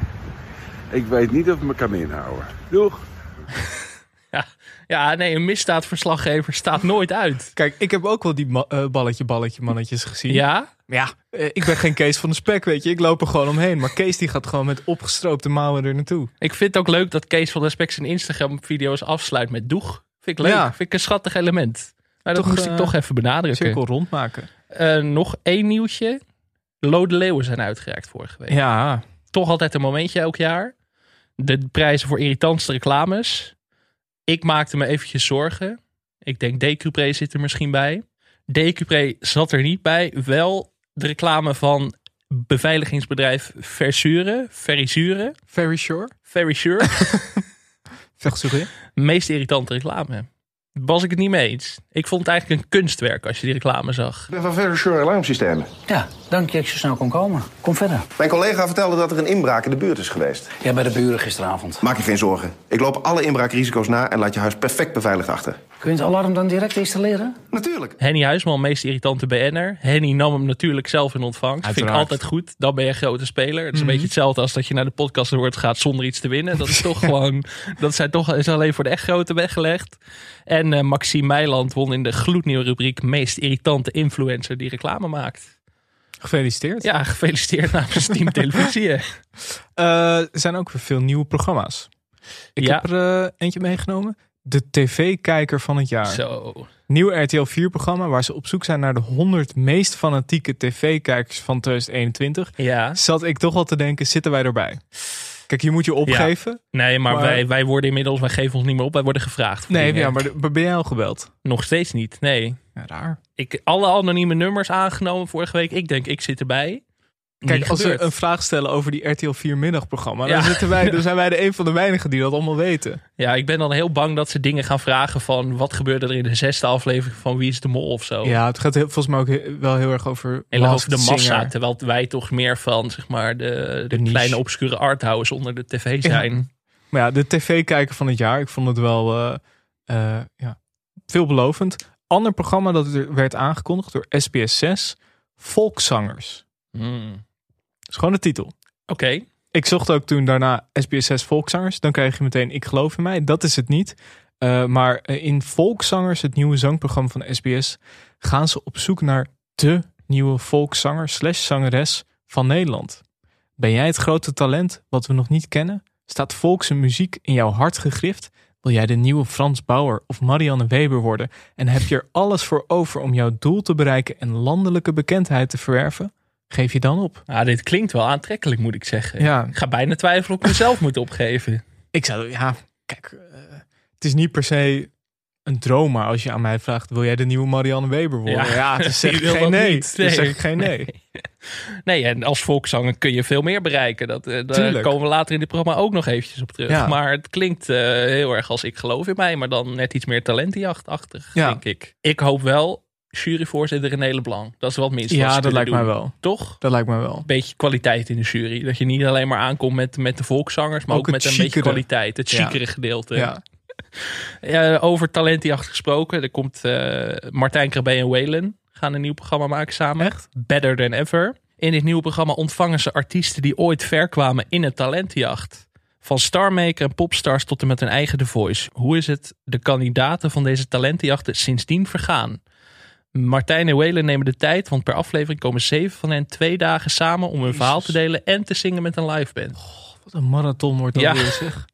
Ik weet niet of ik me kan inhouden. Doeg! Ja, ja, nee, een misdaadverslaggever staat nooit uit. Kijk, ik heb ook wel die eh, balletje balletje mannetjes gezien. Ja? Maar ja, eh, ik ben geen Kees van de Spek, weet je. Ik loop er gewoon omheen. Maar Kees die gaat gewoon met opgestroopte mouwen er naartoe. Ik vind het ook leuk dat Kees van der Spek zijn Instagram-video's afsluit met doeg. Vind ik leuk. Ja. Vind ik een schattig element. Maar dat moest ik eh, toch even benadrukken. Cirkel rondmaken. Eh, nog één nieuwtje. Lode Leeuwen zijn uitgereikt vorige week. Ja, Toch altijd een momentje elk jaar. De prijzen voor irritantste reclames. Ik maakte me eventjes zorgen. Ik denk Decupré zit er misschien bij. Decupré zat er niet bij. Wel de reclame van beveiligingsbedrijf Versure. Verisure. very sure. Zeg sorry. Meest irritante reclame. Was ik het niet mee eens. Ik vond het eigenlijk een kunstwerk als je die reclame zag. Ik ben van Verisure Alarmsystemen. Ja, dank je dat ik zo snel kon komen. Kom verder. Mijn collega vertelde dat er een inbraak in de buurt is geweest. Ja, bij de buren gisteravond. Maak je geen zorgen. Ik loop alle inbraakrisico's na en laat je huis perfect beveiligd achter. Kun je het alarm dan direct installeren? Natuurlijk. Henny Huisman, meest irritante BN'er. Henny nam hem natuurlijk zelf in ontvangst. Vind ik altijd goed. Dan ben je een grote speler. Het is een Mhm. beetje hetzelfde als dat je naar de podcast wordt gaat zonder iets te winnen. Dat is toch gewoon, dat zijn toch, is alleen voor de echt grote weggelegd. En eh, Maxime Meiland won in de gloednieuwe rubriek meest irritante influencer die reclame maakt. Gefeliciteerd. Ja, gefeliciteerd namens Team Televisie. Eh, er zijn ook weer veel nieuwe programma's. Ik Ja. heb er eh, eentje meegenomen. De tv-kijker van het jaar. Zo. Nieuw RTL 4 programma waar ze op zoek zijn naar de 100 meest fanatieke tv-kijkers van 2021. Ja. Zat ik toch wel te denken, zitten wij erbij? Kijk, je moet je opgeven. Nee, maar, Maar- Wij, wij worden inmiddels, wij geven ons niet meer op. Wij worden gevraagd. Nee, ja, maar, maar ben jij al gebeld? Nog steeds niet, nee. Ja, raar. Ik, alle anonieme nummers aangenomen vorige week. Ik denk, ik zit erbij. Kijk, als we een vraag stellen over die RTL 4 middagprogramma, Ja. dan, zitten wij, dan zijn wij de een van de weinigen die dat allemaal weten. Ja, ik ben dan heel bang dat ze dingen gaan vragen van... wat gebeurde er in de zesde aflevering van Wie is de Mol of zo. Ja, het gaat heel- volgens mij ook wel heel erg over, Heel over de massa, Singer. terwijl wij toch meer van zeg maar, de, de, kleine obscure arthouse onder de tv zijn. Maar ja, de tv-kijker van het jaar, ik vond het wel eh, eh, ja, veelbelovend. Ander programma dat er werd aangekondigd door SBS 6, Volkszangers. Hmm. Is gewoon de titel. Oké, Ik zocht ook toen daarna SBS 6 Volkszangers. Dan krijg je meteen Ik geloof in mij. Dat is het niet. Eh, maar eh, in Volkszangers, het nieuwe zangprogramma van SBS, gaan ze op zoek naar de nieuwe volkszanger slash zangeres van Nederland. Ben jij het grote talent wat we nog niet kennen? Staat volkse muziek in jouw hart gegrift? Wil jij de nieuwe Frans Bauer of Marianne Weber worden? En heb je er alles voor over om jouw doel te bereiken en landelijke bekendheid te verwerven? Geef je dan op. ah, dit klinkt wel aantrekkelijk moet ik zeggen. Ja. Ik ga bijna twijfelen of ik mezelf moet opgeven. Ik zou, ja, kijk, eh, het is niet per se een droom. Maar als je aan mij vraagt, wil jij de nieuwe Marianne Weber worden? Ja, dan zeg ik wil geen nee. niet. Dan zeg ik geen nee. Nee, en als volkszanger kun je veel meer bereiken. Dat, eh, daar Tuurlijk. komen we later in dit programma ook nog eventjes op terug. Ja. Maar het klinkt eh, heel erg als ik geloof in mij. Maar dan net iets meer talentjachtachtig, Ja. denk ik. Ik hoop wel juryvoorzitter René Leblanc. Dat is wat Ja, ze dat lijkt mij doen. wel. Toch? Dat lijkt mij wel. beetje kwaliteit in de jury. Dat je niet alleen maar aankomt met, met de volkszangers, maar ook, met een beetje kwaliteit. Het Ja. chicere gedeelte. Ja. Ja, over talentjacht gesproken. Er komt eh, Martijn Krabbe en Whalen gaan een nieuw programma maken samen. Echt? Better Than Ever. In dit nieuwe programma ontvangen ze artiesten die ooit ver kwamen in het talentjacht. Van starmaker en popstars tot en met hun eigen The Voice. Hoe is het de kandidaten van deze talentenjachten sindsdien vergaan? Martijn en Whalen nemen de tijd, want per aflevering komen zeven van hen twee dagen samen om hun verhaal te delen en te zingen met een live band. Wat een marathon wordt dat Ja. weer, zeg.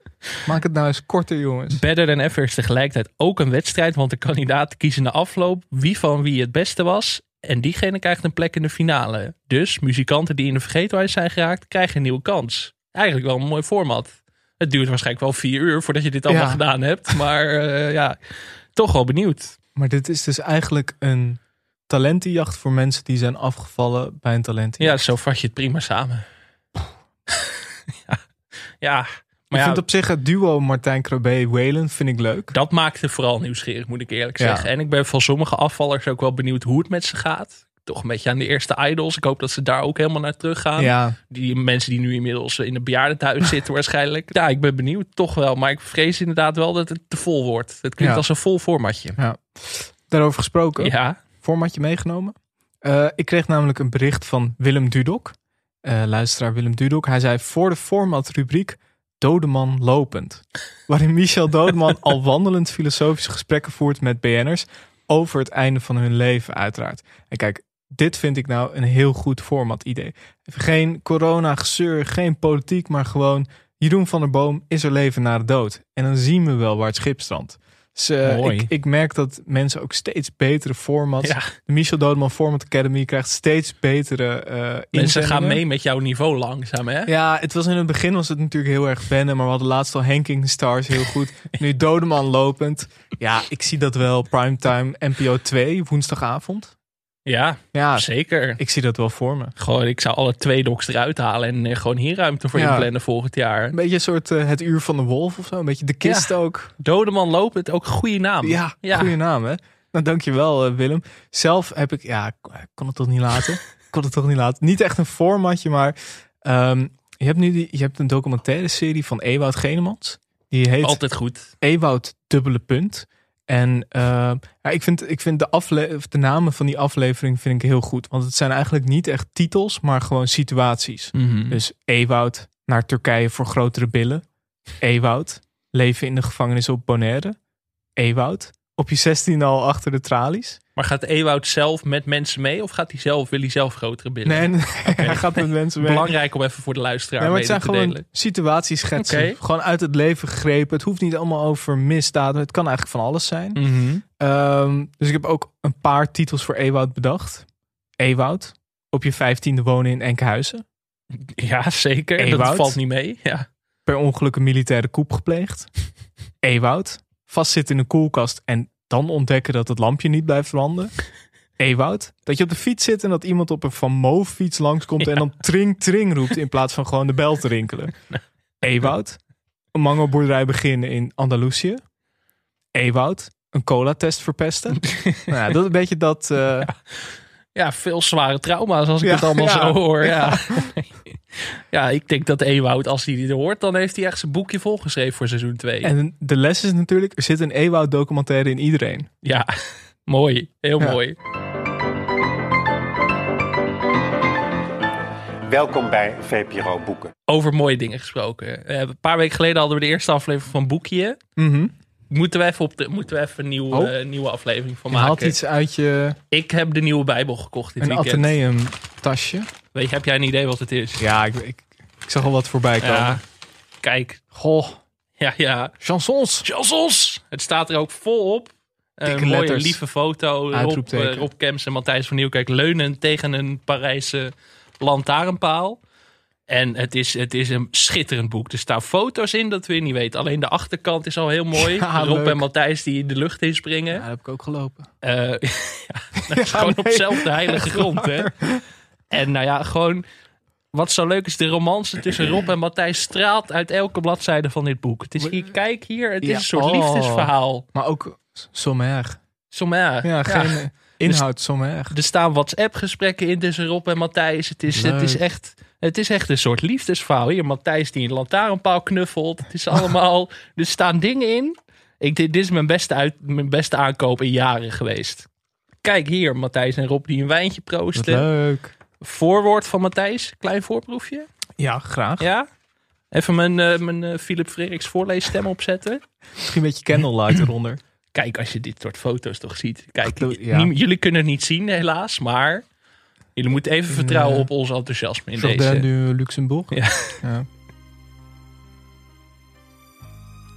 Maak het nou eens korter, jongens. Better Than Ever is tegelijkertijd ook een wedstrijd, want de kandidaten kiezen na afloop wie van wie het beste was. En diegene krijgt een plek in de finale. Dus muzikanten die in de vergetelheid zijn geraakt, krijgen een nieuwe kans. Eigenlijk wel een mooi format. Het duurt waarschijnlijk wel vier uur voordat je dit allemaal Ja. gedaan hebt. Maar eh, ja, toch wel benieuwd. Maar dit is dus eigenlijk een talentenjacht voor mensen die zijn afgevallen bij een talentenjacht. Ja, zo vat je het prima samen. ja, ja, maar ik ja, vind op zich het duo Martijn Krabbe Whalen vind ik leuk. dat maakt het vooral nieuwsgierig, moet ik eerlijk Ja. zeggen. En ik ben van sommige afvallers ook wel benieuwd hoe het met ze gaat. Toch een beetje aan de eerste idols. Ik hoop dat ze daar ook helemaal naar terug gaan. Ja. Die mensen die nu inmiddels in een bejaardentehuis zitten waarschijnlijk. Ja, ik ben benieuwd, toch wel. Maar ik vrees inderdaad wel dat het te vol wordt. Het klinkt Ja. als een vol formatje. Ja. Daarover gesproken. Ja. Formatje meegenomen. Eh, ik kreeg namelijk een bericht van Willem Dudok. eh, luisteraar Willem Dudok. Hij zei voor de formatrubriek Dodeman lopend. Waarin Michel Dodeman al wandelend filosofische gesprekken voert met BN'ers. Over het einde van hun leven uiteraard. En kijk, dit vind ik nou een heel goed format idee. Geen corona gezeur, geen politiek, maar gewoon Jeroen van der Boom is er leven na de dood. En dan zien we wel waar het schip strandt. Dus, Mooi. ik, ik merk dat mensen ook steeds betere formats. Ja. De Michel Dodeman Format Academy krijgt steeds betere eh Mensen gaan mee met jouw niveau langzaam, hè? Ja, het was in het begin was het natuurlijk heel erg wennen, maar we hadden laatst al Henking Stars heel goed. nu Dodeman lopend. Ja, ik zie dat wel. Primetime NPO 2 woensdagavond. Ja, Ja, zeker. ik zie dat wel voor me. Gewoon, ik zou alle twee docs eruit halen en eh, gewoon hier ruimte voor Ja. inplannen volgend jaar. Een beetje een soort eh, het uur van de wolf of zo. Een beetje de kist Ja. ook. Dodeman lopend, ook een goede naam. Ja, goede naam hè. Nou, dankjewel eh, Willem. Zelf heb ik, ja, ik kon het toch niet laten. Ik kon het toch niet laten. Niet echt een formatje, maar ehm, je hebt nu die, je hebt een documentaire serie van Ewout Genemans. Die heet Altijd goed. Ewout dubbele punt. En eh, ja, ik vind, ik vind de, afle de namen van die aflevering vind ik heel goed. Want het zijn eigenlijk niet echt titels, maar gewoon situaties. Mhm. Dus Ewout naar Turkije voor grotere billen. Ewout leven in de gevangenis op Bonaire. Ewout op je 16 al achter de tralies. Maar gaat Ewout zelf met mensen mee of gaat hij zelf, wil hij zelf grotere billen? Nee, nee, hij gaat met mensen mee. Belangrijk om even voor de luisteraar Nee, maar het mee zijn te gewoon delen. situatieschetsen. Gewoon uit het leven gegrepen. Het hoeft niet allemaal over misdaden. Het kan eigenlijk van alles zijn. Mhm. Ehm, dus ik heb ook een paar titels voor Ewout bedacht. Ewout, op je vijftiende wonen in Enkhuizen. Ja, zeker. Dat Ewout. valt niet mee. Ja. Per ongeluk een militaire coup gepleegd. Ewout, vastzitten in een koelkast en dan ontdekken dat het lampje niet blijft branden. Ewout, dat je op de fiets zit en dat iemand op een Van Moof fiets langskomt en dan tring tring roept in plaats van gewoon de bel te rinkelen. Ewout, een mangoboerderij beginnen in Andalusië. Ewout, een cola-test verpesten. nou, ja, dat is een beetje dat... eh, ja, veel zware trauma's als ik Ja, het allemaal ja. zo hoor. Ja. Ja. ja, ik denk dat Ewout, als hij dit hoort, dan heeft hij echt zijn boekje volgeschreven voor seizoen 2. En de les is natuurlijk, er zit een Ewout documentaire in iedereen. Ja, mooi. Heel Ja. mooi. Welkom bij VPRO Boeken. Over mooie dingen gesproken. Eh, een paar weken geleden hadden we de eerste aflevering van Boekje. Mhm. Moeten we even, op de, moeten we even een nieuw, Oh. eh, nieuwe aflevering van Je haalt maken? iets uit je Ik heb de nieuwe Bijbel gekocht dit een weekend. Atheneum tasje. Weet je, heb jij een idee wat het is? Ja, ik, ik, ik zag al wat voorbij komen. Ja, kijk. Goh, Ja, ja. chansons. Chansons! Het staat er ook vol op. Een mooie letters. lieve foto. Rob, eh, Rob Kemps en Matthijs van Nieuwkerk leunend tegen een Parijse lantaarnpaal. En het is, het is een schitterend boek. Er staan foto's in dat we niet weten. Alleen de achterkant is al heel mooi. Ja, Rob leuk. en Matthijs die in de lucht inspringen. Ja, dat heb ik ook gelopen. Eh, ja, dat is gewoon op dezelfde heilige grond. Hè? En nou ja, gewoon... Wat zo leuk is, de romance tussen Rob en Matthijs straalt uit elke bladzijde van dit boek. Het is hier, kijk hier, het is een soort oh. liefdesverhaal. Maar ook sommair. Sommair. Ja, geen eh, inhoud sommair. Er staan WhatsApp-gesprekken in tussen Rob en Matthijs. Het is, het, is echt, het is echt een soort liefdesverhaal. Hier Matthijs die een lantaarnpaal knuffelt. Het is allemaal... er staan dingen in. Ik, dit, dit is mijn beste, uit, mijn beste aankoop in jaren geweest. Kijk hier, Matthijs en Rob die een wijntje Wat proosten. leuk. Voorwoord van Matthijs. Klein voorproefje. Ja, graag. Ja? Even mijn, eh, mijn eh, Philip Frederiks voorleesstem opzetten. Misschien een beetje candlelight eronder. Kijk, als je dit soort foto's toch ziet. Kijk, Ja. jullie kunnen het niet zien helaas, maar jullie moeten even vertrouwen op ons enthousiasme in Jardin deze. du Luxembourg. Ja. Ja.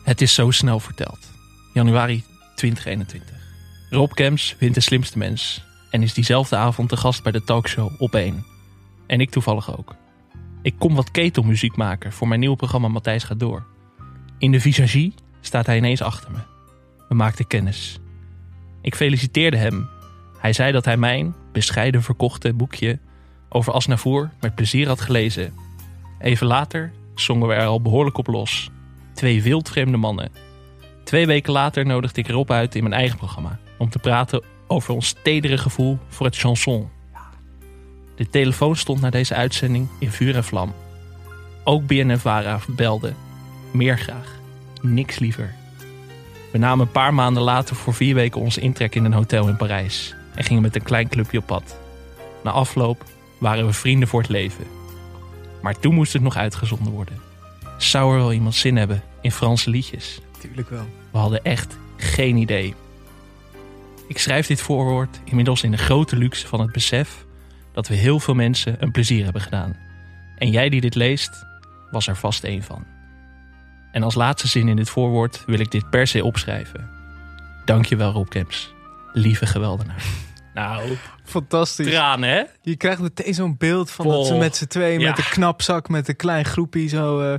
Het is zo snel verteld. Januari 2021. Rob Kems wint de slimste mens en is diezelfde avond de gast bij de talkshow op 1. En ik toevallig ook. Ik kom wat ketelmuziek maken voor mijn nieuwe programma Matthijs gaat door. In de visagie staat hij ineens achter me. We maakten kennis. Ik feliciteerde hem. Hij zei dat hij mijn bescheiden verkochte boekje over Asnavoer met plezier had gelezen. Even later zongen we er al behoorlijk op los. Twee wildvreemde mannen. Twee weken later nodigde ik Rob uit in mijn eigen programma om te praten over ons tedere gevoel voor het chanson. De telefoon stond na deze uitzending in vuur en vlam. Ook BNNVARA belde. Meer graag. Niks liever. We namen een paar maanden later voor vier weken onze intrek in een hotel in Parijs en gingen met een klein clubje op pad. Na afloop waren we vrienden voor het leven. Maar toen moest het nog uitgezonden worden. Zou er wel iemand zin hebben in Franse liedjes? Tuurlijk wel. We hadden echt geen idee. Ik schrijf dit voorwoord inmiddels in de grote luxe van het besef dat we heel veel mensen een plezier hebben gedaan. En jij die dit leest, was er vast één van. En als laatste zin in dit voorwoord wil ik dit per se opschrijven. Dankjewel Rob Kemps, lieve geweldenaar. Nou, Fantastisch. tranen hè? Je krijgt meteen zo'n beeld van dat ze met z'n tweeën Ja. met een knapzak, met een klein groepje zo eh,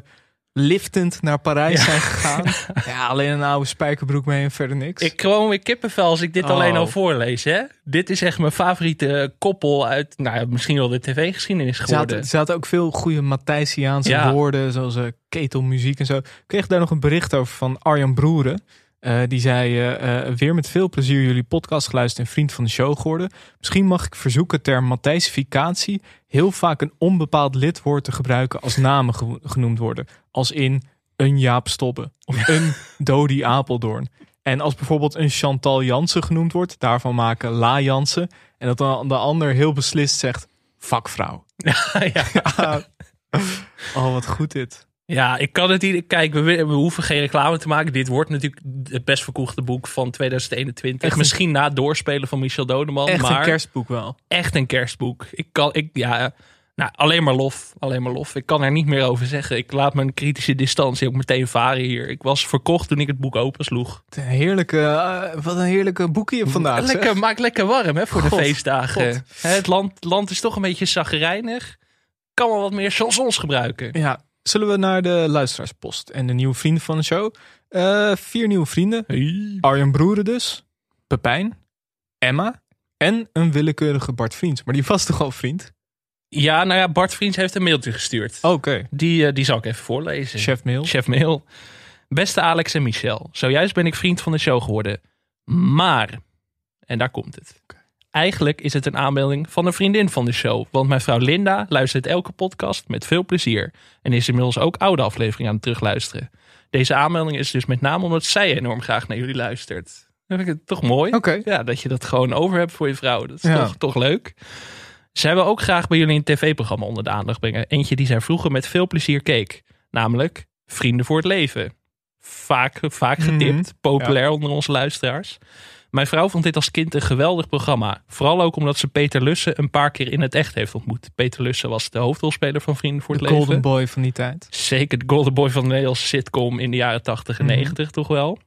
liftend naar Parijs Ja. zijn gegaan. ja, alleen een oude spijkerbroek mee en verder niks. Ik gewoon weer kippenvel als ik dit Oh. alleen al voorlees. Hè? Dit is echt mijn favoriete koppel uit nou, ja, misschien wel de tv-geschiedenis geworden. zaten, er zaten ook veel goede Matthijsiaanse Ja. woorden, zoals eh, ketelmuziek en zo. Ik kreeg daar nog een bericht over van Arjan Broeren. Eh, die zei, eh, eh, weer met veel plezier jullie podcast geluisterd en vriend van de show geworden. Misschien mag ik verzoeken ter Matthijsificatie heel vaak een onbepaald lidwoord te gebruiken als namen ge- genoemd worden. Als in een Jaap Stobbe of een Dodi Apeldoorn. En als bijvoorbeeld een Chantal Jansen genoemd wordt, daarvan maken La Jansen. En dat dan de ander heel beslist zegt, vakvrouw. ja. Oh, wat goed dit. Ja, ik kan het niet. Kijk, we, we hoeven geen reclame te maken. Dit wordt natuurlijk het best verkochte boek van 2021. Echt een- Misschien na het doorspelen van Michel Dodeman. Echt maar een kerstboek wel. Echt een kerstboek. Ik kan, ik, ja, nou, alleen maar lof. Alleen maar lof. Ik kan er niet meer over zeggen. Ik laat mijn kritische distantie ook meteen varen hier. Ik was verkocht toen ik het boek opensloeg. Een heerlijke, eh, wat een heerlijke boekje vandaag. zeg. Lekker, maakt lekker warm hè, voor God, de feestdagen. God. Het land, land is toch een beetje zagrijnig. Kan wel wat meer chansons gebruiken. Ja, zullen we naar de luisteraarspost en de nieuwe vrienden van de show? Eh, vier nieuwe vrienden. Arjen Broeren dus. Pepijn. Emma. En een willekeurige Bart Vriends. Maar die was toch al vriend? Ja, nou ja, Bart Vriends heeft een mailtje gestuurd. Oké. Die, eh, die zal ik even voorlezen. Chef mail. Chef mail. Beste Alex en Michel, zojuist ben ik vriend van de show geworden. Maar, en daar komt het. Eigenlijk is het een aanmelding van een vriendin van de show. Want mijn vrouw Linda luistert elke podcast met veel plezier. En is inmiddels ook oude afleveringen aan het terugluisteren. Deze aanmelding is dus met name omdat zij enorm graag naar jullie luistert. Dan vind ik het toch mooi. Oké. Ja, dat je dat gewoon over hebt voor je vrouw. Dat is Ja. toch, toch leuk. Zij wil ook graag bij jullie een tv-programma onder de aandacht brengen. Eentje die zij vroeger met veel plezier keek. Namelijk Vrienden voor het Leven. Vaak, vaak getipt, Mhm. populair Ja. onder onze luisteraars. Mijn vrouw vond dit als kind een geweldig programma. Vooral ook omdat ze Peter Lussen een paar keer in het echt heeft ontmoet. Peter Lussen was de hoofdrolspeler van Vrienden voor De het Leven. golden boy van die tijd. Zeker de golden boy van de Nederlandse sitcom in de jaren 80 en Mhm. 90 toch wel.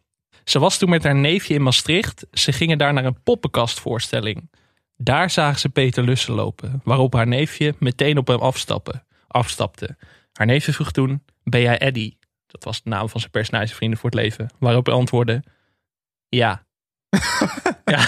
Ze was toen met haar neefje in Maastricht. Ze gingen daar naar een poppenkastvoorstelling. Daar zagen ze Peter Lussen lopen, waarop haar neefje meteen op hem afstappen. afstapte. Haar neefje vroeg toen, ben jij Eddie? Dat was de naam van zijn personage Vrienden voor het Leven. Waarop hij antwoordde, ja. ja.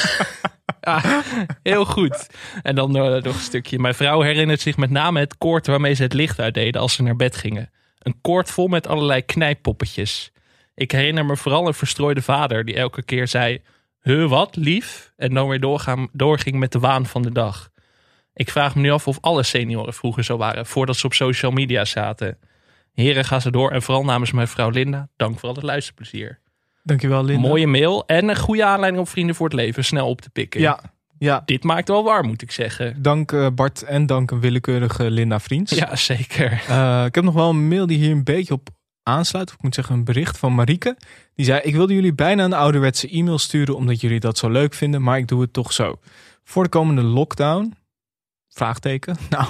Heel goed. En dan eh, nog een stukje. Mijn vrouw herinnert zich met name het koord waarmee ze het licht uitdeden als ze naar bed gingen. Een koord vol met allerlei knijppoppetjes. Ik herinner me vooral een verstrooide vader die elke keer zei: Huh, wat, lief? En dan weer doorgaan, doorging met de waan van de dag. Ik vraag me nu af of alle senioren vroeger zo waren, voordat ze op social media zaten. Heren, ga ze door. En vooral namens mijn vrouw Linda, dank voor al het luisterplezier. Dankjewel, Linda. Mooie mail en een goede aanleiding om Vrienden voor het Leven snel op te pikken. Ja, ja. Dit maakt wel warm, moet ik zeggen. Dank eh, Bart en dank een willekeurige Linda Vriends. Ja, zeker. Eh, ik heb nog wel een mail die hier een beetje op aansluit. Of ik moet zeggen een bericht van Marieke. Die zei, ik wilde jullie bijna een ouderwetse e-mail sturen omdat jullie dat zo leuk vinden. Maar ik doe het toch zo. Voor de komende lockdown. Vraagteken. Nou,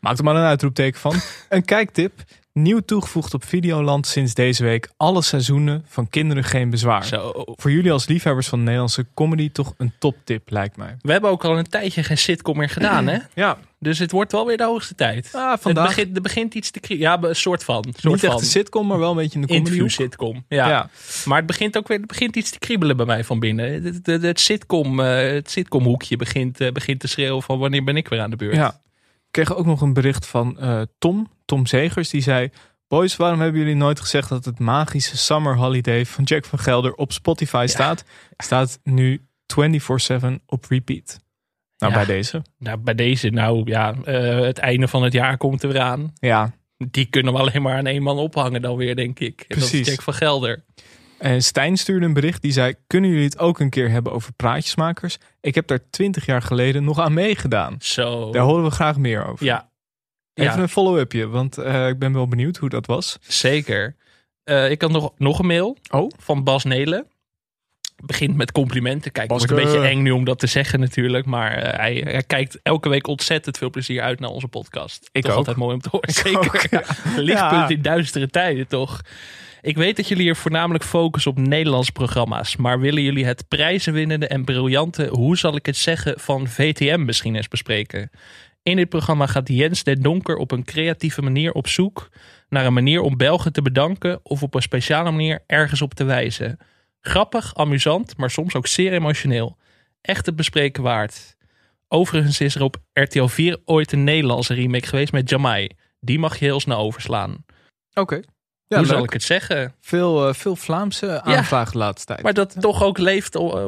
maak er maar een uitroepteken van. Een kijktip. Nieuw toegevoegd op Videoland sinds deze week. Alle seizoenen van Kinderen Geen Bezwaar. Zo. Voor jullie als liefhebbers van Nederlandse comedy toch een toptip lijkt mij. We hebben ook al een tijdje geen sitcom meer gedaan, hè? Ja. Dus het wordt wel weer de hoogste tijd. Ah, vandaag- Het begint, er begint iets te krie- Ja, een soort van. Een soort Niet echt van. een sitcom, maar wel een beetje de comedy Interview sitcom. Ja. Ja. Maar het begint ook weer het begint iets te kriebelen bij mij van binnen. Het, het, het sitcom, eh, het sitcom hoekje begint, eh, begint te schreeuwen van wanneer ben ik weer aan de beurt. Ja. Kreeg ook nog een bericht van eh, Tom, Tom Zegers, die zei... Boys, waarom hebben jullie nooit gezegd dat het magische Summer Holiday van Jack van Gelder op Spotify staat? Staat nu 24-7 op repeat. Nou, Ja. bij deze. Nou, bij deze, nou ja, eh, het einde van het jaar komt eraan. Ja. Die kunnen we alleen maar aan één man ophangen dan weer, denk ik. En dat Precies. is Jack van Gelder. En Stijn stuurde een bericht die zei... Kunnen jullie het ook een keer hebben over praatjesmakers? Ik heb daar 20 jaar geleden nog aan meegedaan. Zo. Daar horen we graag meer over. Ja. Even Ja. een follow-upje, want eh, ik ben wel benieuwd hoe dat was. Zeker. Eh, ik had nog, nog een mail Oh. van Bas Nelen. Begint met complimenten. Kijk, het wordt een beetje eng nu om dat te zeggen natuurlijk. Maar eh, hij, hij kijkt elke week ontzettend veel plezier uit naar onze podcast. Ik toch ook. altijd mooi om te horen. Zeker. ook, ja. Lichtpunt Ja. in duistere tijden, toch? Ik weet dat jullie hier voornamelijk focussen op Nederlandse programma's. Maar willen jullie het prijzenwinnende en briljante, hoe zal ik het zeggen, van VTM misschien eens bespreken? In dit programma gaat Jens den Donker op een creatieve manier op zoek naar een manier om Belgen te bedanken of op een speciale manier ergens op te wijzen. Grappig, amusant, maar soms ook zeer emotioneel. Echt het bespreken waard. Overigens is er op RTL 4 ooit een Nederlandse remake geweest met Jamai. Die mag je heel snel overslaan. Oké. Ja, Hoe zal ik het zeggen? Veel, eh, veel Vlaamse aanvragen de laatste tijd. Maar dat toch ook leeft eh,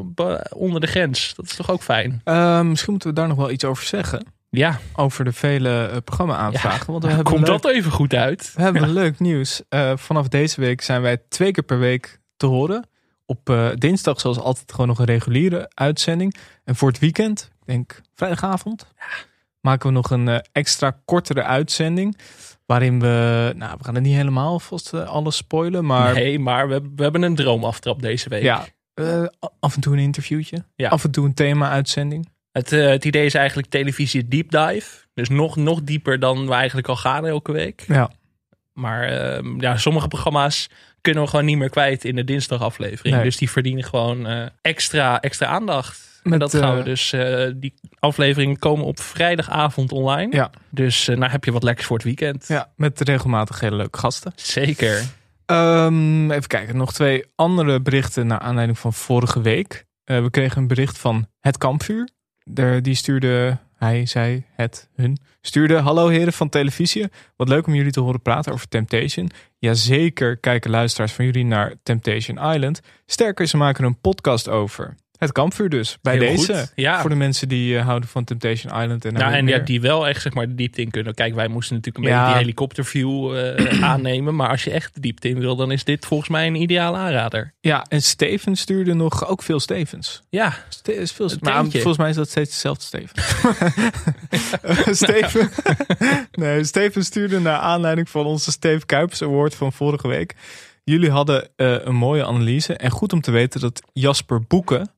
onder de grens. Dat is toch ook fijn? Eh, misschien moeten we daar nog wel iets over zeggen. Ja. Over de vele eh, programma-aanvragen. Want we hebben Komt leuk, dat even goed uit? We hebben leuk nieuws. Vanaf deze week zijn wij twee keer per week te horen. Op eh, dinsdag zoals altijd gewoon nog een reguliere uitzending. En voor het weekend, ik denk vrijdagavond, maken we nog een extra kortere uitzending. Waarin we, nou we gaan het niet helemaal vast eh, alles spoilen. Maar Nee, maar we, we hebben een droomaftrap deze week. ja, eh, af en toe een interviewtje. Ja. Af en toe een thema-uitzending. Het, eh, het idee is eigenlijk televisie deep dive. Dus nog, nog dieper dan we eigenlijk al gaan elke week. Ja. Maar eh, ja, sommige programma's kunnen we gewoon niet meer kwijt in de dinsdagaflevering. Nee. Dus die verdienen gewoon extra, extra aandacht. En Met, dat gaan we eh, dus, eh, die afleveringen komen op vrijdagavond online. Ja. Dus uh, nou heb je wat lekkers voor het weekend. Ja, met regelmatig hele leuke gasten. Zeker. Um, even kijken, nog twee andere berichten naar aanleiding van vorige week. Uh, we kregen een bericht van Het Kampvuur. De, die stuurde, hij, zij, het, hun, stuurde... Hallo heren van televisie, wat leuk om jullie te horen praten over Temptation. Jazeker kijken luisteraars van jullie naar Temptation Island. Sterker, ze maken een podcast over. Het kampvuur dus, bij Heel deze. goed, ja. Voor de mensen die uh, houden van Temptation Island. En, nou, en ja, die wel echt zeg maar de diepte in kunnen. Kijk, wij moesten natuurlijk een Ja. beetje die helikopterview uh, aannemen. Maar als je echt de diepte in wil, dan is dit volgens mij een ideale aanrader. Ja, en Steven stuurde nog ook veel Stevens. Ja, Ste is veel, maar volgens mij is dat steeds dezelfde Steven. Steven, nee, Steven stuurde naar aanleiding van onze Steve Kuipers Award van vorige week. Jullie hadden uh, een mooie analyse. En goed om te weten dat Jasper Boeken,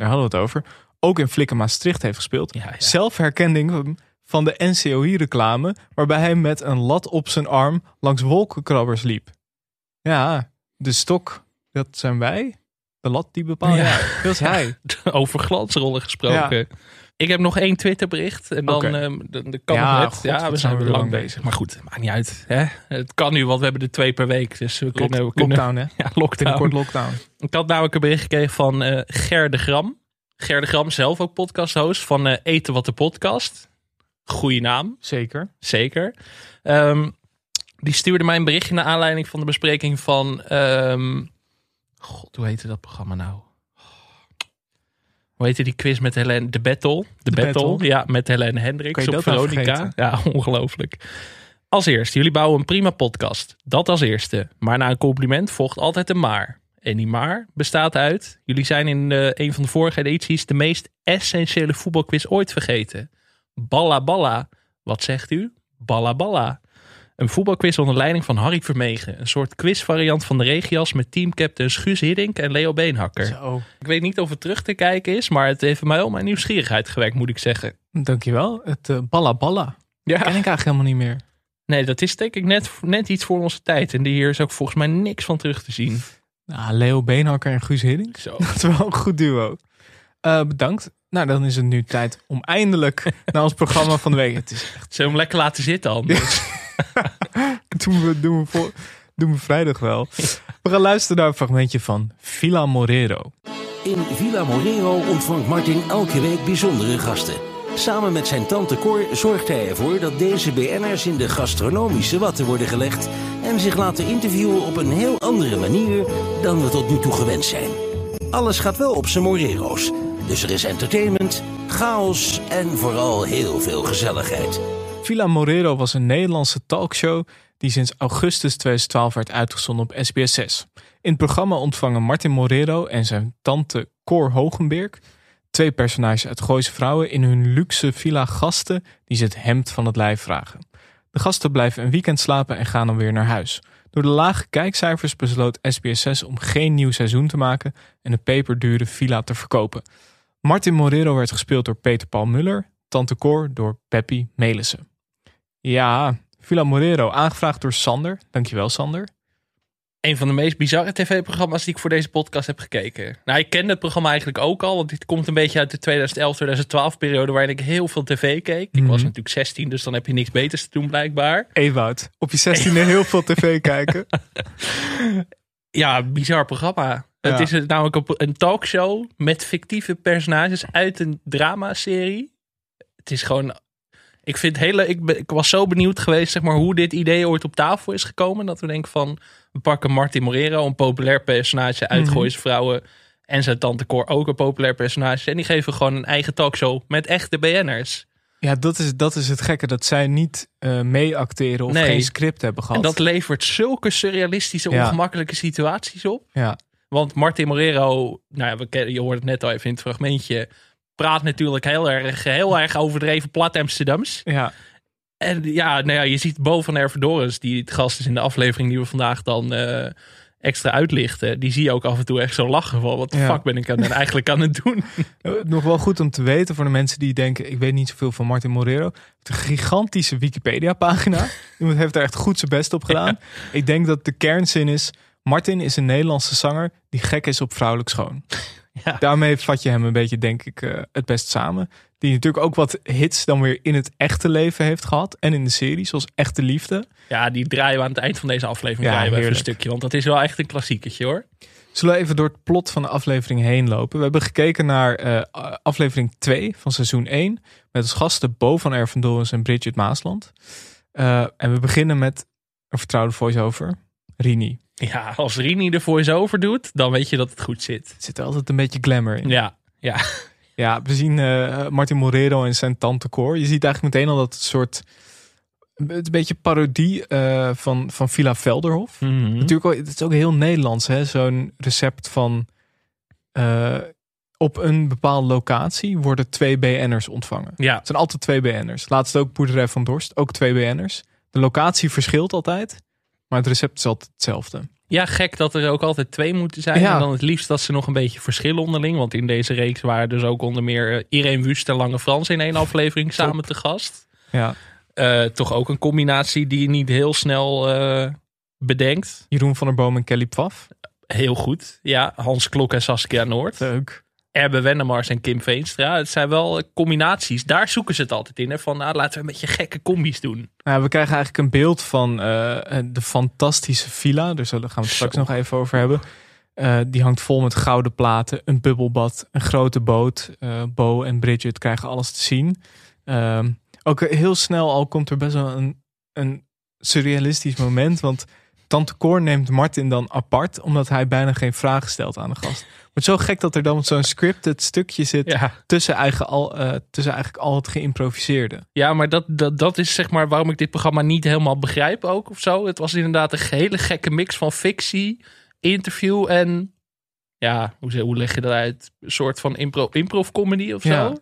daar hadden we het over, ook in Flikken Maastricht heeft gespeeld. Ja, ja. Zelf herkende ik hem van de NCOI-reclame, waarbij hij met een lat op zijn arm langs wolkenkrabbers liep. Ja, de stok, dat zijn wij. De lat die bepaalt. Ja. Ja, dat is hij. Over glansrollen gesproken. Ik heb nog één Twitterbericht. En dan, Oké. ehm, dan, dan kan Ja, het god, ja, we zijn zijn we weer er lang bezig. Maar goed, maakt niet uit. Hè? Het kan nu, want we hebben er twee per week. Dus we kunnen... We kunnen lockdown, hè? Ja, lockdown. Binnenkort lockdown. Ik had namelijk een bericht gekregen van eh Ger de Gram. Ger de Gram zelf ook podcasthost van eh, Eten Wat de Podcast. Goeie naam. Zeker. Zeker. Ehm, die stuurde mij een berichtje naar aanleiding van de bespreking van... ehm, God, hoe heette dat programma nou? Hoe heette die quiz met Helene? De Battle. De, Battle. Battle. Ja, met Helene Kan Hendricks je op Veronica. ja, ongelooflijk. Als eerst, jullie bouwen een prima podcast. Dat als eerste. Maar na een compliment volgt altijd een maar. En die maar bestaat uit... Jullie zijn in eh, een van de vorige edities... de meest essentiële voetbalquiz ooit vergeten. Balla Balla. Wat zegt u? Balla Balla. Een voetbalquiz onder leiding van Harry Vermegen. Een soort quizvariant van de regias met teamcaptains Guus Hiddink en Leo Beenhakker. Zo. Ik weet niet of het terug te kijken is, maar het heeft mij wel mijn nieuwsgierigheid gewekt, moet ik zeggen. Dankjewel. Het eh, Balla Balla. Ja. Ken ik eigenlijk helemaal niet meer. Nee, dat is denk ik net, net iets voor onze tijd. En hier is ook volgens mij niks van terug te zien. Nou, Leo Beenhakker en Guus Hiddink. Zo. Dat is wel een goed duo. Eh, bedankt. Nou, dan is het nu tijd om eindelijk naar ons programma van de week. Het is echt... Zullen we hem lekker laten zitten anders? doen, we, doen, we voor, doen vrijdag wel. We gaan luisteren naar een fragmentje van Villa Morero. In Villa Morero ontvangt Martin elke week bijzondere gasten. Samen met zijn tante Cor zorgt hij ervoor dat deze BN'ers in de gastronomische watten worden gelegd en zich laten interviewen op een heel andere manier dan we tot nu toe gewend zijn. Alles gaat wel op zijn Morero's, dus er is entertainment, chaos en vooral heel veel gezelligheid. Villa Morero was een Nederlandse talkshow die sinds augustus 2012 werd uitgezonden op SBS 6. In het programma ontvangen Martin Morero en zijn tante Cor Hogenberg, twee personages uit Gooise Vrouwen, in hun luxe villa gasten die ze het hemd van het lijf vragen. De gasten blijven een weekend slapen en gaan dan weer naar huis. Door de lage kijkcijfers besloot SBS 6 om geen nieuw seizoen te maken en de peperdure villa te verkopen. Martin Morero werd gespeeld door Peter Paul Muller, Tante Cor door Peppy Melissen. Ja, Villa Morero, aangevraagd door Sander. Dankjewel, Sander. Een van de meest bizarre tv-programma's die ik voor deze podcast heb gekeken. Nou, ik kende het programma eigenlijk ook al, want dit komt een beetje uit de 2011-2012 periode waarin ik heel veel tv keek. Ik was Mhm. natuurlijk 16, dus dan heb je niks beters te doen blijkbaar. Ewout, op je 16e heel veel tv kijken. Ja, bizar programma. Ja. Het is namelijk een talkshow met fictieve personages uit een dramaserie. Het is gewoon. Ik vind hele. Ik, ben, ik was zo benieuwd geweest, zeg maar, hoe dit idee ooit op tafel is gekomen. Dat we denken van. We pakken Martin Morero, een populair personage uit. Gooise Vrouwen. En zijn tante Cor, ook een populair personage. En die geven gewoon een eigen talkshow met echte BN'ers. Ja, dat is, dat is het gekke, dat zij niet eh meeacteren of Nee. geen script hebben gehad. En dat levert zulke surrealistische, Ja. ongemakkelijke situaties op. Ja. Want Martin Morero, nou ja, we kennen, je hoort het net al even in het fragmentje, praat natuurlijk heel erg, heel erg overdreven plat Amsterdams. Ja. En ja, nou ja, je ziet Bo van Ervedorens, die het gast is in de aflevering die we vandaag dan eh, extra uitlichten. Die zie je ook af en toe echt zo lachen van, wat de Ja. fuck ben ik aan, eigenlijk aan het doen? Eh, Nog wel goed om te weten voor de mensen die denken: ik weet niet zoveel van Martin Morero. Een gigantische Wikipedia-pagina. Iemand heeft er echt goed zijn best op gedaan. Ik denk dat de kernzin is: Martin is een Nederlandse zanger die gek is op vrouwelijk schoon. Ja. Daarmee vat je hem een beetje, denk ik, eh, het best samen. Die natuurlijk ook wat hits dan weer in het echte leven heeft gehad. En in de serie, zoals Echte Liefde. Ja, die draaien we aan het eind van deze aflevering Ja, draaien we even een stukje, want dat is wel echt een klassiekertje hoor. Zullen we even door het plot van de aflevering heen lopen? We hebben gekeken naar eh, aflevering 2 van seizoen 1. Met als gasten Bo van Ervendorens en Bridget Maasland. Eh, en we beginnen met een vertrouwde voice-over. Rini. Ja, als Rini de voice-over doet, dan weet je dat het goed zit. Er zit er altijd een beetje glamour in. Ja, ja. Ja, we zien eh, Martin Morero en zijn tante Cor. Je ziet eigenlijk meteen al dat het soort... Het een beetje parodie eh, van, van Villa Velderhof. Mhm. Natuurlijk, ook, het is ook heel Nederlands, hè? Zo'n recept van... eh, op een bepaalde locatie worden twee BN'ers ontvangen. Ja. Het zijn altijd twee BN'ers. Laatst ook Boerderij van Dorst, ook twee BN'ers. De locatie verschilt altijd, maar het recept is altijd hetzelfde. Ja, gek dat er ook altijd twee moeten zijn. Ja. En dan het liefst dat ze nog een beetje verschillen onderling. Want in deze reeks waren dus ook onder meer eh, Irene Wust en Lange Frans in één aflevering samen te gast. Ja. Eh, toch ook een combinatie die je niet heel snel eh, bedenkt. Jeroen van der Boom en Kelly Pfaff. Heel goed. Ja, Hans Klok en Saskia Noord. Leuk. Erbe Wennemars en Kim Veenstra. Het zijn wel eh, combinaties. Daar zoeken ze het altijd in. Hè? Van nou, laten we een beetje gekke combi's doen. Nou, we krijgen eigenlijk een beeld van eh, de fantastische villa. Daar zullen- gaan we het straks nog even over hebben. Eh, die hangt vol met gouden platen, een bubbelbad, een grote boot. Eh, Bo en Bridget krijgen alles te zien. Ehm, ook heel snel al komt er best wel een, een surrealistisch moment. Want Tante Cor neemt Martin dan apart, omdat hij bijna geen vragen stelt aan de gast. Het zo gek dat er dan zo'n scripted stukje zit tussen, eigen al, eh, tussen eigenlijk al het geïmproviseerde. Ja, maar dat, dat, dat is zeg maar waarom ik dit programma niet helemaal begrijp ook of zo. Het was inderdaad een hele gekke mix van fictie, interview en... Ja, hoe, zeg- hoe leg je dat uit? Een soort van impro, improv comedy of zo. Ja.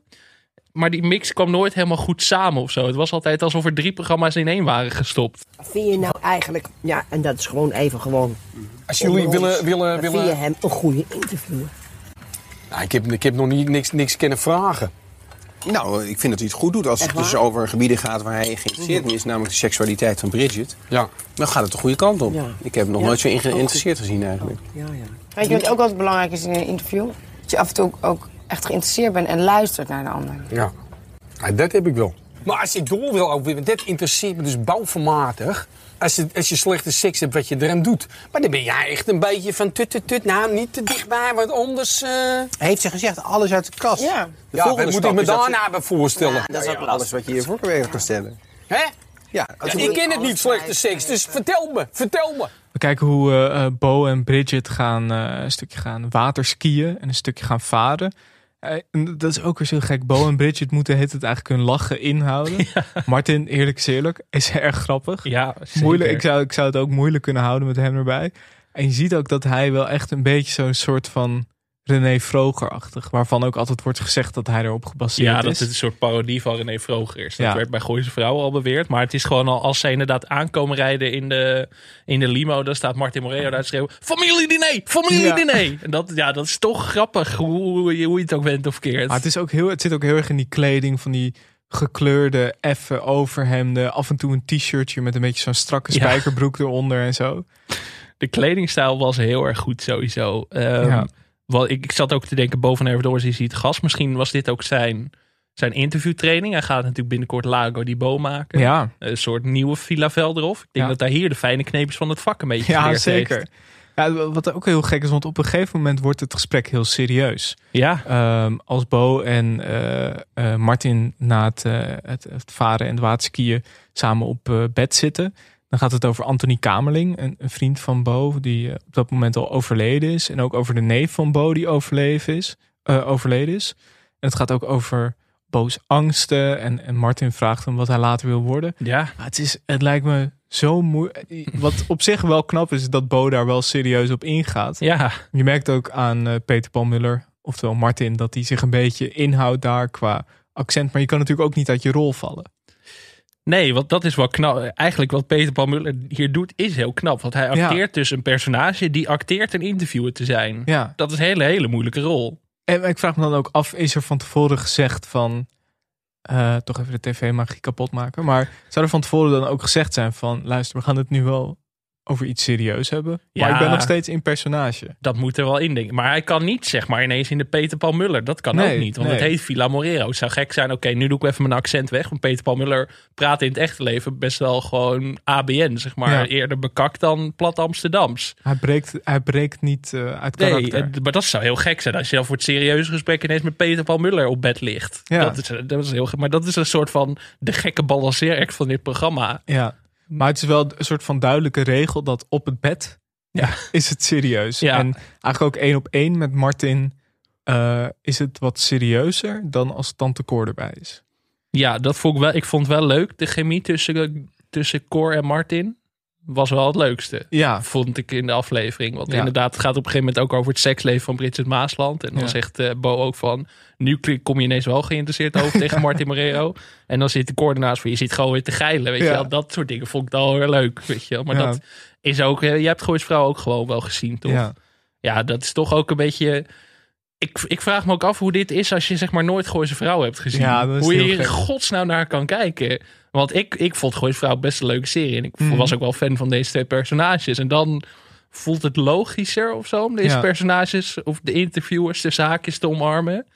Maar die mix kwam nooit helemaal goed samen of zo. Het was altijd alsof er drie programma's in één waren gestopt. Vind je nou eigenlijk, ja, en dat is gewoon even gewoon. Als jullie willen- willen- willen- Vind je hem een goede interviewer? Nou, ik, heb, ik heb nog niet, niks, niks kunnen vragen. Nou, ik vind dat hij het goed doet als het dus over gebieden gaat waar hij geïnteresseerd in is, namelijk de seksualiteit van Bridget. Ja. Dan gaat het de goede kant op. Ja. Ik heb hem nog Ja. nooit zo Oh, geïnteresseerd gezien eigenlijk. Ja, ja. Weet je wat ook altijd belangrijk is in een interview? Dat je af en toe ook echt geïnteresseerd bent en luistert naar de ander. Ja. ja, dat heb ik wel. Maar als ik door wil over, want dat interesseert me dus bouwvermatig. Als je, als je slechte seks hebt, wat je eraan doet. Maar dan ben jij echt een beetje van tut, tut, tut. Nou, niet te dichtbij, want anders... eh Heeft ze gezegd, alles uit de kast. Ja. De Ja, wat moet ik me daarna ze- bij voorstellen? Ja, dat is ook alles wat je je voorkeur kan stellen. Hè? Ja, als Ja, je- ik ken het niet, slechte seks. Dus vertel me, vertel me. We kijken hoe eh, eh, Bo en Bridget gaan eh, een stukje gaan waterskiën en een stukje gaan varen. Dat is ook weer zo gek. Bo en Bridget moeten het eigenlijk hun lachen inhouden. Martin, eerlijk is eerlijk, is erg grappig. Ja, zeker. Moeilijk, ik, zou, ik zou het ook moeilijk kunnen houden met hem erbij. En je ziet ook dat hij wel echt een beetje zo'n soort van René Vroger-achtig. Waarvan ook altijd wordt gezegd dat hij erop gebaseerd Ja, dat is. het een soort parodie van René Vroger is. Dat Ja. werd bij Gooise Vrouwen al beweerd. Maar het is gewoon al, als zij inderdaad aankomen rijden in de, in de limo... dan staat Martin Moreno daar te schreeuwen... Familiediner! Familiediner! En dat, ja, dat is toch grappig hoe, je- hoe je het ook bent of keert. Maar het, is ook heel, het zit ook heel erg in die kleding van die gekleurde, effe overhemden. Af en toe een t-shirtje met een beetje zo'n strakke Ja. spijkerbroek eronder en zo. De kledingstijl was heel erg goed sowieso. Ehm, Ja. Wat, ik, ik zat ook te denken, boven Everdores is het gas. Misschien was dit ook zijn, zijn interviewtraining. Hij gaat natuurlijk binnenkort Lago di Bo maken. Ja. Een soort nieuwe Villa Velderhof. Ik denk Ja. dat hij hier de fijne kneepjes van het vak een beetje Ja, zeker. heeft. Ja, wat ook heel gek is, want op een gegeven moment wordt het gesprek heel serieus. Ja. Ehm, als Bo en eh, eh, Martin na het, eh, het, het varen en het waterskiën samen op bed zitten, dan gaat het over Anthony Kamerling, een, een vriend van Bo, die eh, op dat moment al overleden is. En ook over de neef van Bo, die overleven is, eh, overleden is. En het gaat ook over Bo's angsten. En, en Martin vraagt hem wat hij later wil worden. Ja. Maar het, is, het lijkt me zo moeilijk. Wat op zich wel knap is, is dat Bo daar wel serieus op ingaat. Ja. Je merkt ook aan eh, Peter Paul Muller, oftewel Martin, dat hij zich een beetje inhoudt daar qua accent. Maar je kan natuurlijk ook niet uit je rol vallen. Nee, want dat is wel knap. Eigenlijk wat Peter Paul Muller hier doet, is heel knap. Want hij Ja. acteert dus een personage die acteert een interviewer te zijn. Ja. Dat is een hele, hele moeilijke rol. En ik vraag me dan ook af, is er van tevoren gezegd van... eh, toch even de tv-magie kapot maken. Maar zou er van tevoren dan ook gezegd zijn van... luister, we gaan het nu wel over iets serieus hebben. Maar Ja. ik ben nog steeds in personage. Dat moet er wel in, denk ik. Maar hij kan niet, zeg maar, ineens in de Peter Paul Muller. Dat kan Nee, ook niet, want nee. het heet Villa Morero. Het zou gek zijn, oké, nu doe ik even mijn accent weg. Want Peter Paul Muller praat in het echte leven best wel gewoon ABN, zeg maar. Ja. Eerder bekakt dan plat Amsterdams. Hij breekt, hij breekt niet eh, uit Nee, karakter. het- maar dat zou heel gek zijn als je dan voor het serieuze gesprek ineens met Peter Paul Muller op bed ligt. Ja. Dat, is, dat is heel gek. Maar dat is een soort van de gekke balanceeract van dit programma. Ja, maar het is wel een soort van duidelijke regel dat op het bed Ja. is het serieus. Ja. En eigenlijk ook één op één met Martin eh, is het wat serieuzer dan als Tante Cor erbij is. Ja, dat vond ik wel. Ik vond het wel leuk. De chemie tussen, tussen Cor en Martin was wel het leukste. Ja. Vond ik in de aflevering. Want Ja. inderdaad, het gaat op een gegeven moment ook over het seksleven van Bridget Maasland. En dan Ja. zegt eh, Bo ook van, nu kom je ineens wel geïnteresseerd over tegen Martin Morero. En dan zit de coördinaat voor je zit gewoon weer te geilen. Weet je wel? Dat soort dingen vond ik dan heel leuk. Weet je wel? Maar dat is ook, eh, je hebt Goois Vrouw ook gewoon wel gezien, toch? Ja. Dat is toch ook een beetje... Ik, ik vraag me ook af hoe dit is als je zeg maar nooit Gooise Vrouw hebt gezien. Hoe je in godsnaam naar kan kijken. Want ik, ik vond Gooise Vrouw best een leuke serie. En ik Mhm. was ook wel fan van deze twee personages. En dan voelt het logischer of zo om deze Ja. personages of de interviewers de zaakjes te omarmen.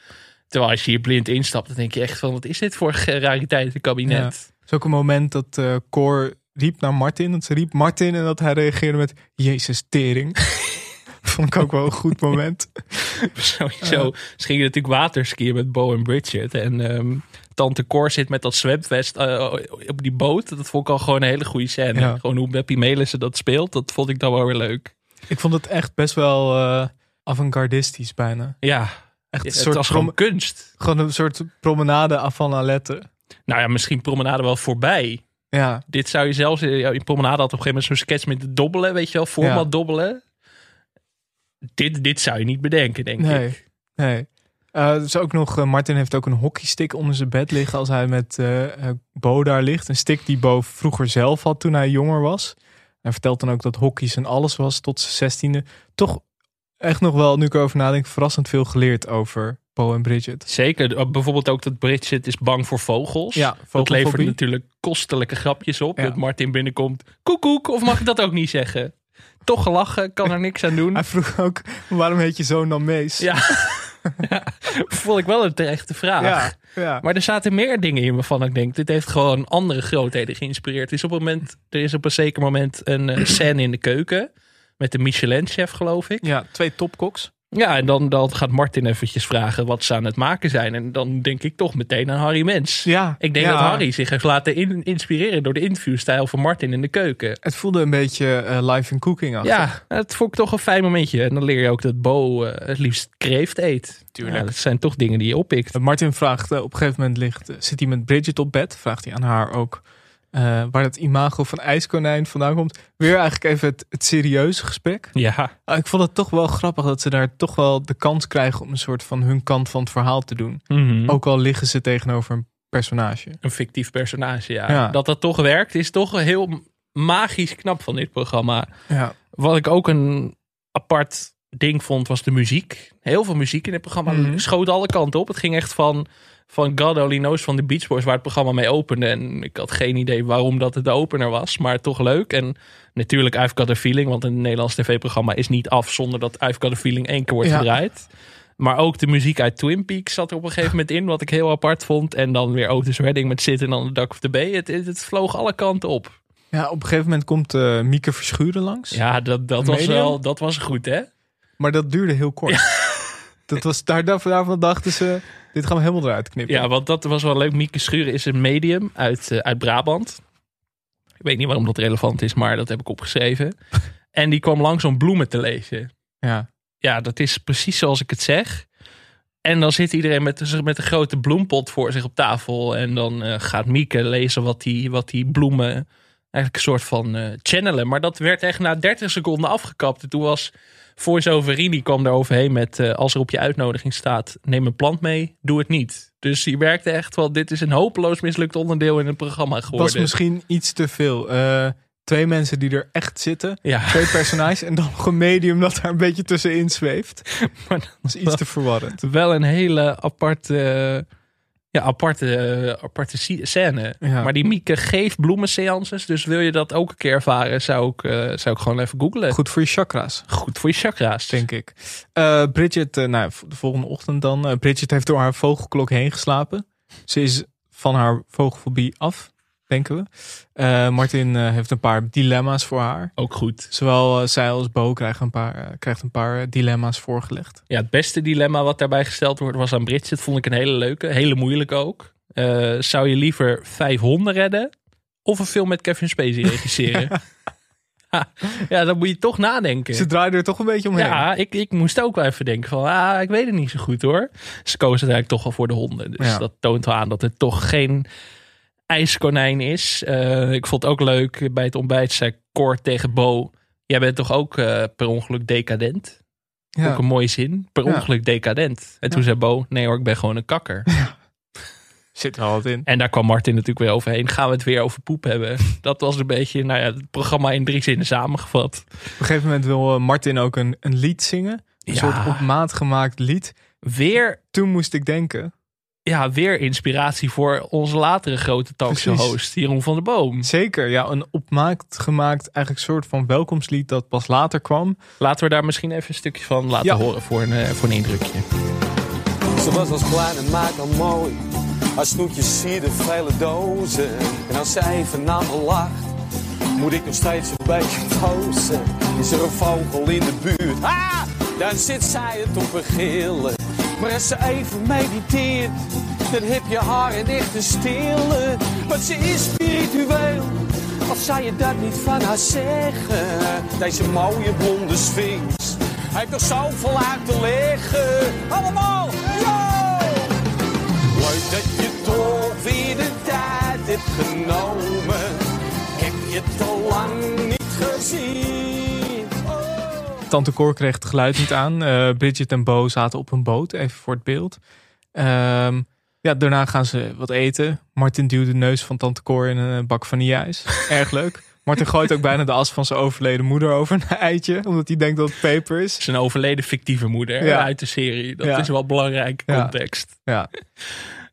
Terwijl als je hier blind instapt, dan denk je echt van, wat is dit voor rariteitenkabinet? Ja. Het is ook een moment dat eh Cor riep naar Martin. Dat ze riep Martin en dat hij reageerde met Jezus tering. Vond ik ook wel een goed moment. Sowieso. Ze gingen natuurlijk waterskiën met Bo en Bridget. En ehm, Tante Cor zit met dat zwemvest eh, op die boot. Dat vond ik al gewoon een hele goede scène. Ja. Gewoon hoe Beppie Melissen dat speelt, dat vond ik dan wel weer leuk. Ik vond het echt best wel eh avant-gardistisch bijna. Ja, Echt een soort gewoon kunst. Gewoon een soort promenade avant la lettre. Nou ja, misschien promenade wel voorbij. Ja. Dit zou je zelfs in in promenade had op een gegeven moment zo'n sketch met de dobbelen, weet je wel, format Ja. dobbelen. Dit, dit zou je niet bedenken, denk Nee, ik. nee. Er is ook nog, eh, Martin heeft ook een hockeystick onder zijn bed liggen als hij met eh, Bo daar ligt. Een stick die Bo vroeger zelf had toen hij jonger was. Hij vertelt dan ook dat hockey zijn alles was tot zijn zestiende. Toch echt nog wel, nu ik erover nadenk, verrassend veel geleerd over Bo en Bridget. Zeker. Uh, Bijvoorbeeld ook dat Bridget is bang voor vogels. Ja, dat levert natuurlijk kostelijke grapjes op. Ja. Dat Martin binnenkomt. Koekoek, of mag ik dat ook niet zeggen? Toch gelachen, kan er niks aan doen. Hij vroeg ook, waarom heet je zoon dan Mees? Ja. ja, vond ik wel een terechte vraag. Ja, ja. Maar er zaten meer dingen in waarvan ik denk, dit heeft gewoon andere grootheden geïnspireerd. Er is op, een moment, er is op een zeker moment een eh, scène in de keuken met de Michelin-chef, geloof ik. Ja, twee topkoks. Ja, en dan, dan gaat Martin eventjes vragen wat ze aan het maken zijn. En dan denk ik toch meteen aan Harry Mens. Ja, Ik denk ja. dat Harry zich heeft laten in- inspireren door de interviewstijl van Martin in de keuken. Het voelde een beetje eh, live in cooking achter. Ja, dat vond ik toch een fijn momentje. En dan leer je ook dat Bo eh, het liefst kreeft eet. Tuurlijk. Ja, dat zijn toch dingen die je oppikt. Martin vraagt eh, op een gegeven moment ligt, zit hij met Bridget op bed. Vraagt hij aan haar ook eh, waar het imago van ijskonijn vandaan komt. Weer eigenlijk even het, het serieuze gesprek. Ja. Ah, ik vond het toch wel grappig dat ze daar toch wel de kans krijgen om een soort van hun kant van het verhaal te doen. Mhm. Ook al liggen ze tegenover een personage. Een fictief personage, ja. Ja. Dat dat toch werkt, is toch heel magisch knap van dit programma. Ja. Wat ik ook een apart ding vond, was de muziek. Heel veel muziek in het programma. Mhm. Schoot alle kanten op. Het ging echt van, van God Only Knows van de Beach Boys, waar het programma mee opende. En ik had geen idee waarom dat het de opener was, maar toch leuk. En natuurlijk I've Got a Feeling, want een Nederlands tv-programma is niet af zonder dat I've Got a Feeling één keer wordt Ja. gedraaid. Maar ook de muziek uit Twin Peaks zat er op een gegeven moment in, wat ik heel apart vond. En dan weer Otis Redding met Zitten on the Dock of the Bay. Het, het, het vloog alle kanten op. Ja, op een gegeven moment komt eh, Mieke Verschuren langs. Ja, dat, dat, was wel, dat was goed, hè? Maar dat duurde heel kort. Dat was, daar, daar- daarvan dachten ze, dit gaan we helemaal eruit knippen. Ja, want dat was wel leuk. Mieke Schuren is een medium uit, eh, uit Brabant. Ik weet niet waarom dat relevant is, maar dat heb ik opgeschreven. En die kwam langs om bloemen te lezen. Ja. Ja, dat is precies zoals ik het zeg. En dan zit iedereen met, met een grote bloempot voor zich op tafel. En dan eh, gaat Mieke lezen wat die, wat die bloemen eigenlijk een soort van eh, channelen. Maar dat werd echt na 30 seconden afgekapt. En toen was voice-over Rini kwam daar overheen met... eh, als er op je uitnodiging staat, neem een plant mee, doe het niet. Dus die werkte echt wel, dit is een hopeloos mislukt onderdeel in het programma geworden. was misschien iets te veel. Eh, twee mensen die er echt zitten. Ja. Twee personages en dan nog een medium dat daar een beetje tussenin zweeft. Maar dat is iets te verwarrend. Wel een hele aparte, ja, aparte, aparte scène. Ja. Maar die Mieke geeft bloemenseances. Dus wil je dat ook een keer ervaren, zou ik, eh, zou ik gewoon even googlen. Goed voor je chakra's. Goed voor je chakra's. Denk ik. Eh, Bridget, eh, nou, de volgende ochtend dan. Bridget heeft door haar vogelklok heen geslapen. Ze is van haar vogelfobie af, denken we. Eh, Martin eh, heeft een paar dilemma's voor haar. Ook goed. Zowel eh, zij als Bo krijgen een paar, krijgt een paar dilemma's voorgelegd. Ja, het beste dilemma wat daarbij gesteld wordt was aan Bridget. Vond ik een hele leuke, hele moeilijke ook. Zou je liever vijf honden redden of een film met Kevin Spacey regisseren? ja. ja, dan moet je toch nadenken. Ze draaide er toch een beetje omheen. Ja, ik, ik moest ook wel even denken van, ah, ik weet het niet zo goed hoor. Ze kozen uiteindelijk toch wel voor de honden. Dus Ja. dat toont wel aan dat het toch geen ijskonijn is. Eh, ik vond het ook leuk, bij het ontbijt zei Cor tegen Bo, jij bent toch ook eh, per ongeluk decadent? Ja. Ook een mooie zin. Per Ja. ongeluk decadent. En toen Ja. zei Bo, nee hoor, ik ben gewoon een kakker. Zit er al wat in. En daar kwam Martin natuurlijk weer overheen. Gaan we het weer over poep hebben? Dat was een beetje, nou ja, het programma in drie zinnen samengevat. Op een gegeven moment wil eh, Martin ook een, een lied zingen. Een Ja. soort op maat gemaakt lied. Weer. Toen moest ik denken. Ja, weer inspiratie voor onze latere grote talkshow Precies. host, Jeroen van der Boom. Zeker, ja, een op maat gemaakt eigenlijk soort van welkomstlied dat pas later kwam. Laten we daar misschien even een stukje van laten Ja. horen voor een, eh, voor een indrukje. Ze was als klein en maakt al mooi. Haar snoetjes sierde vele dozen. En als zij even naar me lacht, moet ik nog steeds een beetje pozen. Is er een vogel in de buurt? Ah, dan zit zij het op een gillen. Maar als ze even mediteert, dan heb je haar in echte stille. Want ze is spiritueel. Of zou je dat niet van haar zeggen? Deze mooie blonde sphinx heeft nog zoveel uit te leggen. Allemaal, yo! Leuk dat je toch weer de tijd hebt genomen. Heb je te lang niet gezien. Tante Cor kreeg het geluid niet aan. Eh, Bridget en Bo zaten op een boot, even voor het beeld. Ehm, ja, daarna gaan ze wat eten. Martin duwt de neus van Tante Cor in een bak vanilleijs. Erg leuk. Martin gooit ook bijna de as van zijn overleden moeder over een eitje. Omdat hij denkt dat het peper is. Zijn overleden fictieve moeder Ja. uit de serie. Dat Ja. is wel belangrijk Ja. context. Ja.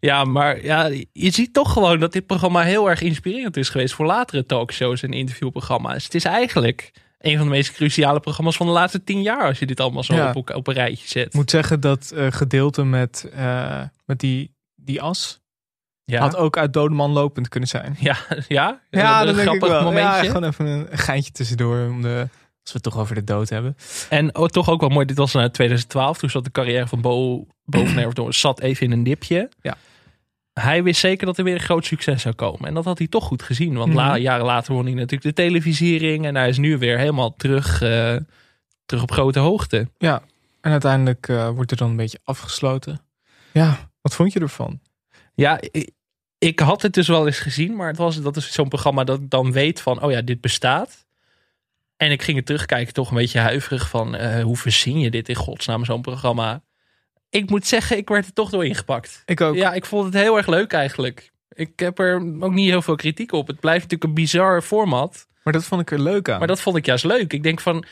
Ja, maar ja, je ziet toch gewoon dat dit programma heel erg inspirerend is geweest voor latere talkshows en interviewprogramma's. Het is eigenlijk een van de meest cruciale programma's van de laatste tien jaar als je dit allemaal zo Ja. op, op een rijtje zet. Ik moet zeggen dat eh, gedeelte met, eh, met die, die as... Ja. Had ook uit Dodeman lopend kunnen zijn. Ja, ja? Ja, Een dat denk ik grappig wel. Ja, momentje. gewoon even een geintje tussendoor. Om de, als we het toch over de dood hebben. En oh, toch ook wel mooi, dit was naar 2012. Toen zat de carrière van Bo boven zat even in een dipje. Ja. Hij wist zeker dat er weer een groot succes zou komen. En dat had hij toch goed gezien. Want la- Mhm. jaren later won hij natuurlijk de televisiering. En hij is nu weer helemaal terug, eh, terug op grote hoogte. Ja, en uiteindelijk eh, wordt er dan een beetje afgesloten. Ja, wat vond je ervan? Ja, ik, ik had het dus wel eens gezien. Maar het was, dat is zo'n programma dat ik dan weet van... Oh ja, dit bestaat. En ik ging het terugkijken toch een beetje huiverig van... eh, hoe verzin je dit in godsnaam, zo'n programma? Ik moet zeggen, ik werd er toch door ingepakt. Ik ook. Ja, ik vond het heel erg leuk eigenlijk. Ik heb er ook niet heel veel kritiek op. Het blijft natuurlijk een bizar format. Maar dat vond ik er leuk aan. Maar dat vond ik juist leuk. Ik denk van,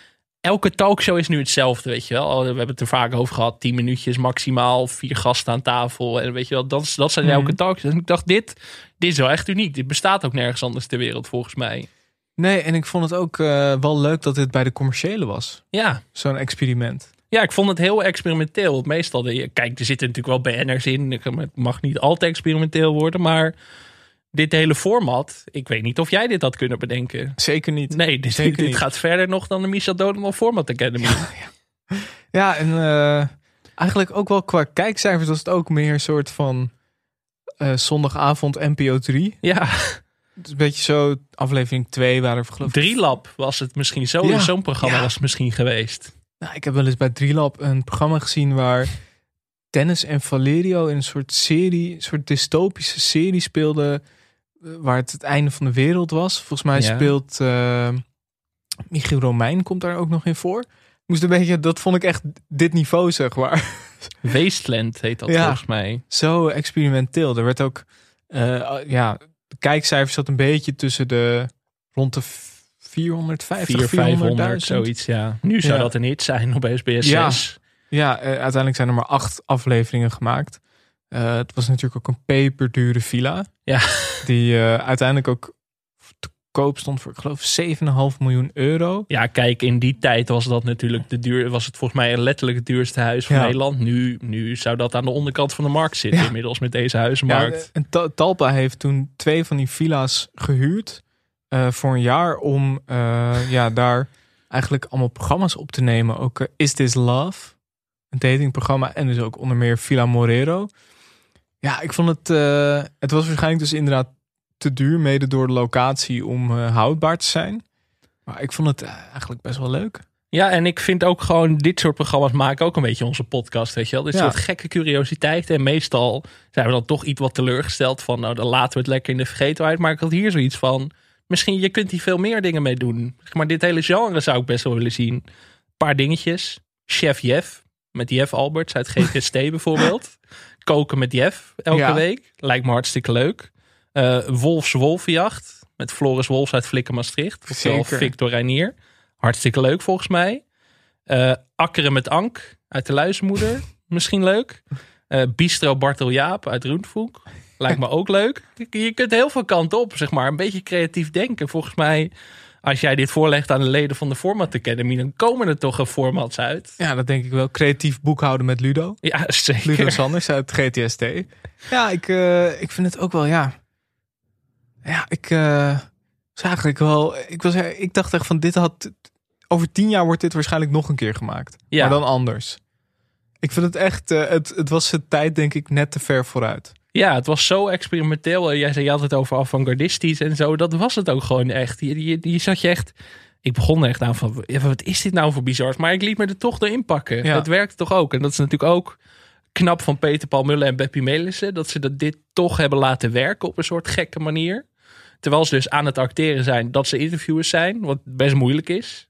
elke talkshow is nu hetzelfde, weet je wel. Oh, We hebben het er vaak over gehad. Tien minuutjes maximaal, vier gasten aan tafel. En weet je wel, dat, dat zijn Mhm. elke talkshows. En ik dacht, dit, dit is wel echt uniek. Dit bestaat ook nergens anders ter wereld, volgens mij. Nee, en ik vond het ook eh, wel leuk dat dit bij de commerciële was. Ja. Zo'n experiment. Ja, ik vond het heel experimenteel. Want meestal, de, kijk, er zitten natuurlijk wel BN'ers in. Het mag niet altijd experimenteel worden, maar dit hele format, ik weet niet of jij dit had kunnen bedenken. Zeker niet. Nee, dit, Zeker dit niet. gaat verder nog dan de Michel Dodeman Format Academy. Ja, en eh, eigenlijk ook wel qua kijkcijfers was het ook meer een soort van eh, zondagavond NPO 3. Ja. Het is een beetje zo, aflevering 2 waren er geloof ik... Drielab was het misschien zo. Ja. Zo'n programma Ja. was het misschien geweest. Nou, ik heb wel eens bij Drielab een programma gezien waar Dennis en Valerio in een soort serie, een soort dystopische serie speelden, eh, waar het het einde van de wereld was. Volgens mij Ja. speelt eh, Michiel Romein komt daar ook nog in voor. Moest een beetje, dat vond ik echt dit niveau, zeg maar. Wasteland heet dat Ja. volgens mij. Zo experimenteel. Er werd ook, eh, ja, de kijkcijfers zat een beetje tussen de rond de 450, 400, 500, 400.000. zoiets, ja. Nu zou Ja. dat een hit zijn op SBS Ja, 6. ja eh, uiteindelijk zijn er maar acht afleveringen gemaakt. Eh, het was natuurlijk ook een peperdure villa. Ja. Die eh, uiteindelijk ook te koop stond voor, ik geloof, 7,5 miljoen euro. Ja, kijk, in die tijd was dat natuurlijk de duur, was het volgens mij letterlijk het duurste huis van Ja. Nederland. Nu, nu zou dat aan de onderkant van de markt zitten, Ja. inmiddels met deze Ja, huizenmarkt. en Ta- Talpa heeft toen twee van die villa's gehuurd eh, voor een jaar om eh, ja, daar eigenlijk allemaal programma's op te nemen. Ook eh, Is This Love, een datingprogramma en dus ook onder meer Villa Morero. Ja, ik vond het, het was waarschijnlijk dus inderdaad te duur, mede door de locatie om houdbaar te zijn. Maar ik vond het eigenlijk best wel leuk. Ja, en ik vind ook gewoon dit soort programma's maken ook een beetje onze podcast, weet je wel. Dit Ja. soort gekke curiositeiten. En meestal zijn we dan toch iets wat teleurgesteld van, nou dan laten we het lekker in de vergetelheid. Maar ik had hier zoiets van, misschien je kunt hier veel meer dingen mee doen. Maar dit hele genre zou ik best wel willen zien. Een paar dingetjes. Chef Jeff, met Jeff Alberts uit GTST bijvoorbeeld. Koken met Jeff elke Ja. week. Lijkt me hartstikke leuk. Eh Wolfs Wolvenjacht met Floris Wolfs uit Flikker Maastricht. Zeker. Victor Reinier. Hartstikke leuk volgens mij. Eh, Akkeren met Ank uit de Luizenmoeder. Misschien leuk. Eh, Bistro Bartel Jaap uit Roentvoek. Lijkt me ook leuk. Je kunt heel veel kanten op, zeg maar. Een beetje creatief denken. Volgens mij, als jij dit voorlegt aan de leden van de Format Academy... dan komen er toch een formats uit. Ja, dat denk ik wel. Creatief boekhouden met Ludo. Ja, zeker. Ludo Sanders uit GTST. Ja, ik, eh, ik vind het ook wel, ja. Ja, ik uh, was eigenlijk wel... Ik, was, ik dacht echt van, dit had... Over tien jaar wordt dit waarschijnlijk nog een keer gemaakt. Ja. Maar dan anders. Ik vind het echt... Uh, het, het was zijn tijd, denk ik, net te ver vooruit. Ja, het was zo experimenteel. Jij zei je had het over avant-gardistisch en zo. Dat was het ook gewoon echt. Je, je, je zat je echt... Ik begon echt aan van, wat is dit nou voor bizars? Maar ik liet me er toch erin pakken. Ja. Het werkte toch ook. En dat is natuurlijk ook knap van Peter Paul Muller en Beppie Melissen. Dat ze dat dit toch hebben laten werken op een soort gekke manier. Terwijl ze dus aan het acteren zijn dat ze interviewers zijn. Wat best moeilijk is.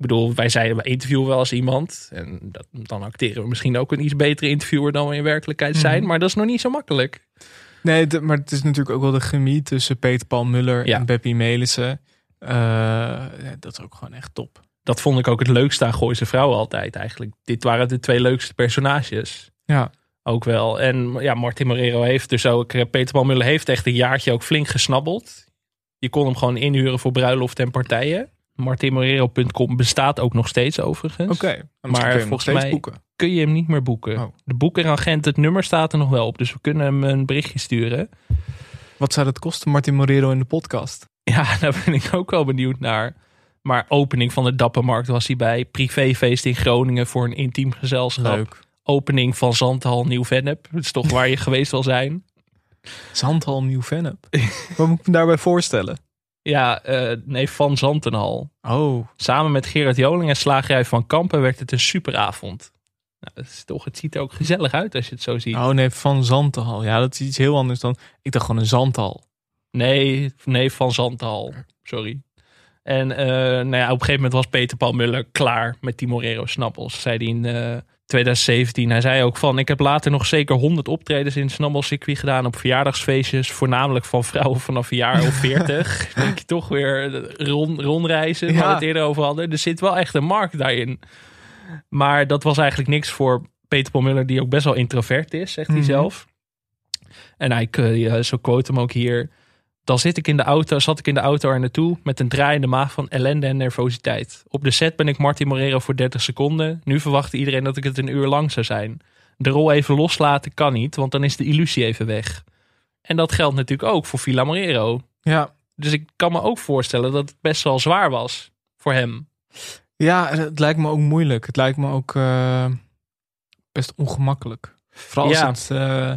Ik bedoel, wij zeiden, we interviewen wel eens iemand. En dat, dan acteren we misschien ook een iets betere interviewer dan we in werkelijkheid zijn. Mhm. Maar dat is nog niet zo makkelijk. Nee, maar het is natuurlijk ook wel de chemie tussen Peter Paul Muller en Beppie Melissen. Uh, ja, dat is ook gewoon echt top. Dat vond ik ook het leukste aan Gooise Vrouwen altijd eigenlijk. Dit waren de twee leukste personages. Ja. Ook wel. En ja, Martin Morero heeft dus ook... eh, Peter Paul Muller heeft echt een jaartje ook flink gesnabbeld. Je kon hem gewoon inhuren voor bruiloft en partijen. Martinmorero.com bestaat ook nog steeds overigens. Oké, maar volgens mij boeken. kun je hem niet meer boeken. De boekeragent, het nummer staat er nog wel op. Dus we kunnen hem een berichtje sturen. Wat zou dat kosten, Martin Morero in de podcast? Ja, daar ben ik ook wel benieuwd naar. Maar opening van de Dappermarkt was hij bij. Privéfeest in Groningen voor een intiem gezelschap. Leuk. Opening van Zandhal Nieuw-Vennep. Dat is toch waar je geweest wil zijn. Zandhal Nieuw-Vennep. Wat moet ik me daarbij voorstellen? Ja, eh, nee, van Zantenhal. Oh. Samen met Gerard Joling en Slagerij van Kampen werd het een superavond. Nou, dat is toch, het ziet er ook gezellig uit als je het zo ziet. Oh nee, van Zandhal. Ja, dat is iets heel anders dan... Ik dacht gewoon een zandhal. Nee, nee, van Zanthal. Sorry. En eh, nou ja, op een gegeven moment was Peter Paul Muller klaar met die Morero Snappels. Zei hij in eh, 2017. Hij zei ook van, ik heb later nog zeker 100 optredens in het Snabbelcircuit gedaan op verjaardagsfeestjes. Voornamelijk van vrouwen vanaf een jaar of 40. Denk je toch weer rond, rondreizen, waar we Ja. het eerder over hadden. Er zit wel echt een markt daarin. Maar dat was eigenlijk niks voor Peter Paul Muller, die ook best wel introvert is, zegt hij Mhm. zelf. En hij, eh, zo quote hem ook hier. Dan zit ik in de auto, zat ik in de auto er naartoe met een draaiende maag van ellende en nervositeit. Op de set ben ik Martin Morero voor 30 seconden. Nu verwachtte iedereen dat ik het een uur lang zou zijn. De rol even loslaten kan niet, want dan is de illusie even weg. En dat geldt natuurlijk ook voor Villa Morero. Ja. Dus ik kan me ook voorstellen dat het best wel zwaar was voor hem. Ja, het lijkt me ook moeilijk. Het lijkt me ook eh, best ongemakkelijk. Vooral als, Ja. het, eh,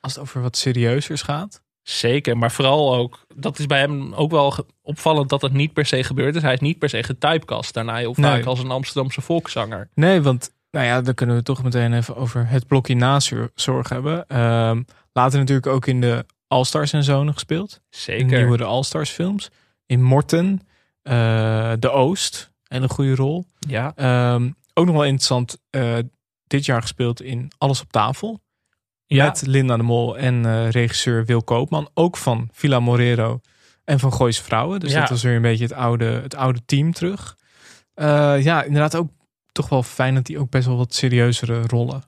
als het over wat serieuzers gaat. Zeker, maar vooral ook, dat is bij hem ook wel opvallend dat het niet per se gebeurd is. Hij is niet per se getypecast daarna heel vaak Nee. als een Amsterdamse volkszanger. Nee, want nou ja, dan kunnen we toch meteen even over het blokje nazorg hebben. Ehm later natuurlijk ook in de All-Stars en zo nog gespeeld. Zeker. De nieuwe de All-Stars films. In Morten, eh, De Oost, hele goede rol. Ja. Ehm, ook nog wel interessant, eh, dit jaar gespeeld in Alles op tafel. Ja. Met Linda de Mol en eh, regisseur Wil Koopman. Ook van Villa Morero en van Gooise Vrouwen. Dus Ja. dat was weer een beetje het oude, het oude team terug. Eh, ja, inderdaad ook toch wel fijn dat hij ook best wel wat serieuzere rollen.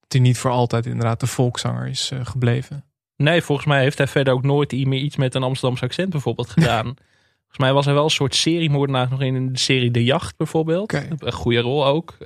Dat hij niet voor altijd inderdaad de volkszanger is eh, gebleven. Nee, volgens mij heeft hij verder ook nooit meer iets met een Amsterdamse accent bijvoorbeeld gedaan. volgens mij was hij wel een soort seriemoordenaar nog in de serie De Jacht bijvoorbeeld. Een goede rol ook.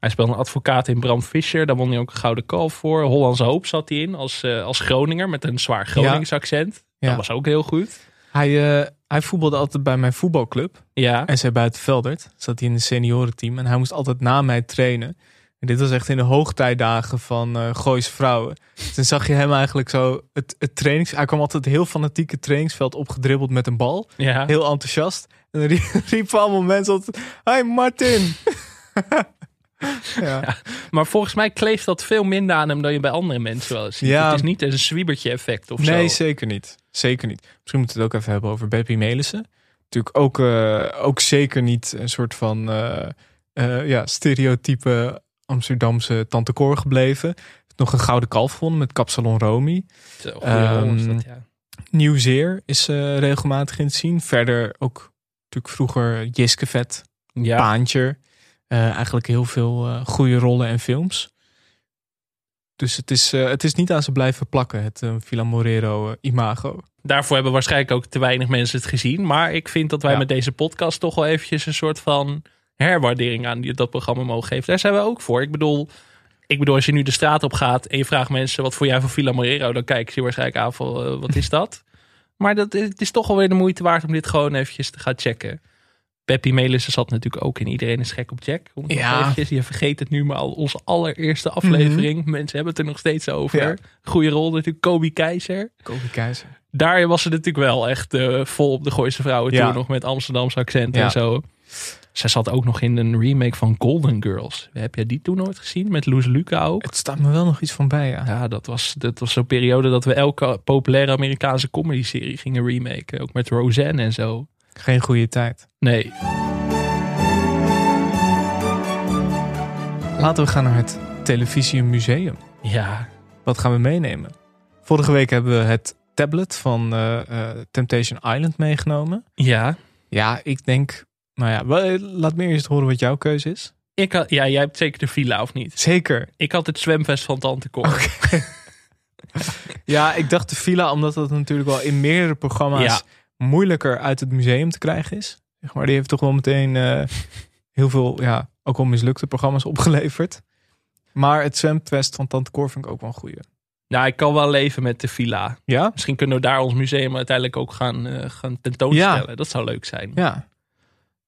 Hij speelde een advocaat in Bram Fischer. Daar won hij ook een gouden kalf voor. Hollandse Hoop zat hij in als, eh, als Groninger met een zwaar Gronings accent. Ja. Dat was ook heel goed. Hij, eh, hij voetbalde altijd bij mijn voetbalclub. Ja. En zij buiten Veldert. Zat hij in een seniorenteam. En hij moest altijd na mij trainen. En dit was echt in de hoogtijdagen van Gooise vrouwen. Toen zag je hem eigenlijk zo het, het trainings... Hij kwam altijd heel fanatiek het trainingsveld opgedribbeld met een bal. Ja. Heel enthousiast. En dan riep- riepen allemaal mensen altijd... Hi Martin! ja. Maar volgens mij kleeft dat veel minder aan hem dan je bij andere mensen wel eens ziet. Ja. Het is niet een zwiebertje effect of Nee, zo. zeker niet. Zeker niet. Misschien moeten we het ook even hebben over Beppie Melissen. Natuurlijk ook, eh, ook zeker niet een soort van eh, eh, ja, stereotype Amsterdamse tante Cor gebleven. Nog een gouden kalf gewonnen met Kapsalon Romy. Zo, dat, ja. Nieuwzeer is regelmatig in te zien. Verder ook natuurlijk vroeger Jiskevet, Ja. Paantje. Eh, eigenlijk heel veel eh, goede rollen en films. Dus het is, eh, het is niet aan ze blijven plakken, het Villa Morero imago. Daarvoor hebben waarschijnlijk ook te weinig mensen het gezien. Maar ik vind dat wij Ja. met deze podcast toch wel eventjes een soort van herwaardering aan die, dat programma mogen geven. Daar zijn we ook voor. Ik bedoel, ik bedoel, als je nu de straat op gaat en je vraagt mensen wat voor jij van Villa Morero, dan kijken ze waarschijnlijk aan van wat is dat? maar dat, is- het is toch alweer de moeite waard om dit gewoon eventjes te gaan checken. Peppy Melissen zat natuurlijk ook in Iedereen is gek op Jack. Om Ja. eventjes, je vergeet het nu, maar al onze allereerste aflevering. Mensen hebben het er nog steeds over. Ja. Goeie rol natuurlijk, Kobe Keizer. Kobe Keizer. Daar was ze natuurlijk wel echt eh, vol op de Gooise vrouwen Ja. toen nog met Amsterdamse accent Ja. en zo. Zij zat ook nog in een remake van Golden Girls. Heb jij die toen nooit gezien? Met Loes Luca ook? Het staat me wel nog iets van bij, ja. Ja, dat was, dat was zo'n periode dat we elke populaire Amerikaanse comedy-serie gingen remaken. Ook met Roseanne en zo. Geen goede tijd. Nee. Laten we gaan naar het Televisiemuseum. Ja. Wat gaan we meenemen? Vorige week hebben we het tablet van eh, eh, Temptation Island meegenomen. Ja. Ja, ik denk... Nou ja, wel, laat me eerst horen wat jouw keuze is. Ik had, ja, jij hebt zeker de villa of niet? Zeker. Ik had het zwemvest van Tante Cor. Ja, ik dacht de villa, omdat dat natuurlijk wel in meerdere programma's. Moeilijker uit het museum te krijgen is. Zeg maar, die heeft toch wel meteen eh, heel veel, ja, ook wel mislukte programma's opgeleverd. Maar het zwemvest van Tante Cor vind ik ook wel een goeie. Nou, ik kan wel leven met de villa. Ja? Misschien kunnen we daar ons museum uiteindelijk ook gaan, eh, gaan tentoonstellen. Dat zou leuk zijn. Ja.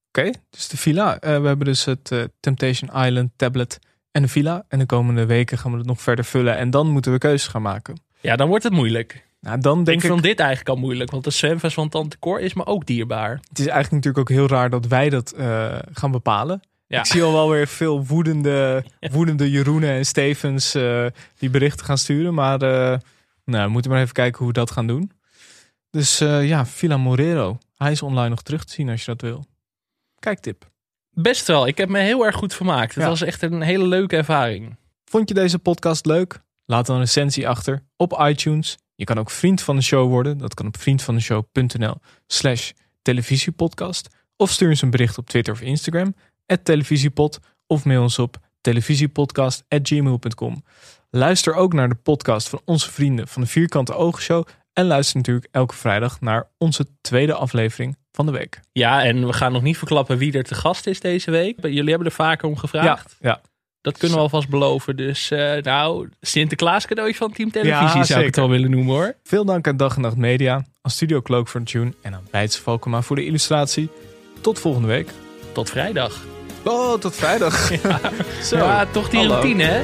Oké, dus de villa. Eh, we hebben dus het Temptation Island tablet en de villa. En de komende weken gaan we het nog verder vullen. En dan moeten we keuzes gaan maken. Ja, dan wordt het moeilijk. Nou, dan denk ik ik... vond dit eigenlijk al moeilijk, want de zwemvest van Tante Cor is me ook dierbaar. Het is eigenlijk natuurlijk ook heel raar dat wij dat eh, gaan bepalen. Ja. Ik zie al wel weer veel woedende, woedende Jeroenen en Stevens eh, die berichten gaan sturen. Maar eh, nou, we moeten maar even kijken hoe we dat gaan doen. Dus ja, Villa Morero. Hij is online nog terug te zien als je dat wil. Kijktip. Best wel, ik heb me heel erg goed vermaakt. Het Ja. was echt een hele leuke ervaring. Vond je deze podcast leuk? Laat dan een recensie achter op iTunes. Je kan ook vriend van de show worden. Dat kan op vriendvandeshow.nl slash televisiepodcast. Of stuur eens een bericht op Twitter of Instagram. televisiepod. Of mail ons op televisiepodcast.gmail.com. Luister ook naar de podcast van onze vrienden van de Vierkante Ogen Show. En luister natuurlijk elke vrijdag naar onze tweede aflevering van de week. Ja, en we gaan nog niet verklappen wie er te gast is deze week. Jullie hebben er vaker om gevraagd. Ja, ja. Dat kunnen we alvast beloven. Dus eh, nou, Sinterklaas cadeautje van Team Televisie Ja, zou ik het wel willen noemen hoor. Veel dank aan Dag en Nacht Media, aan Studio Cloak voor tune en aan Bijtse Valkema voor de illustratie. Tot volgende week. Tot vrijdag. Oh, tot vrijdag. Zo. Ja, toch die Hallo. routine hè?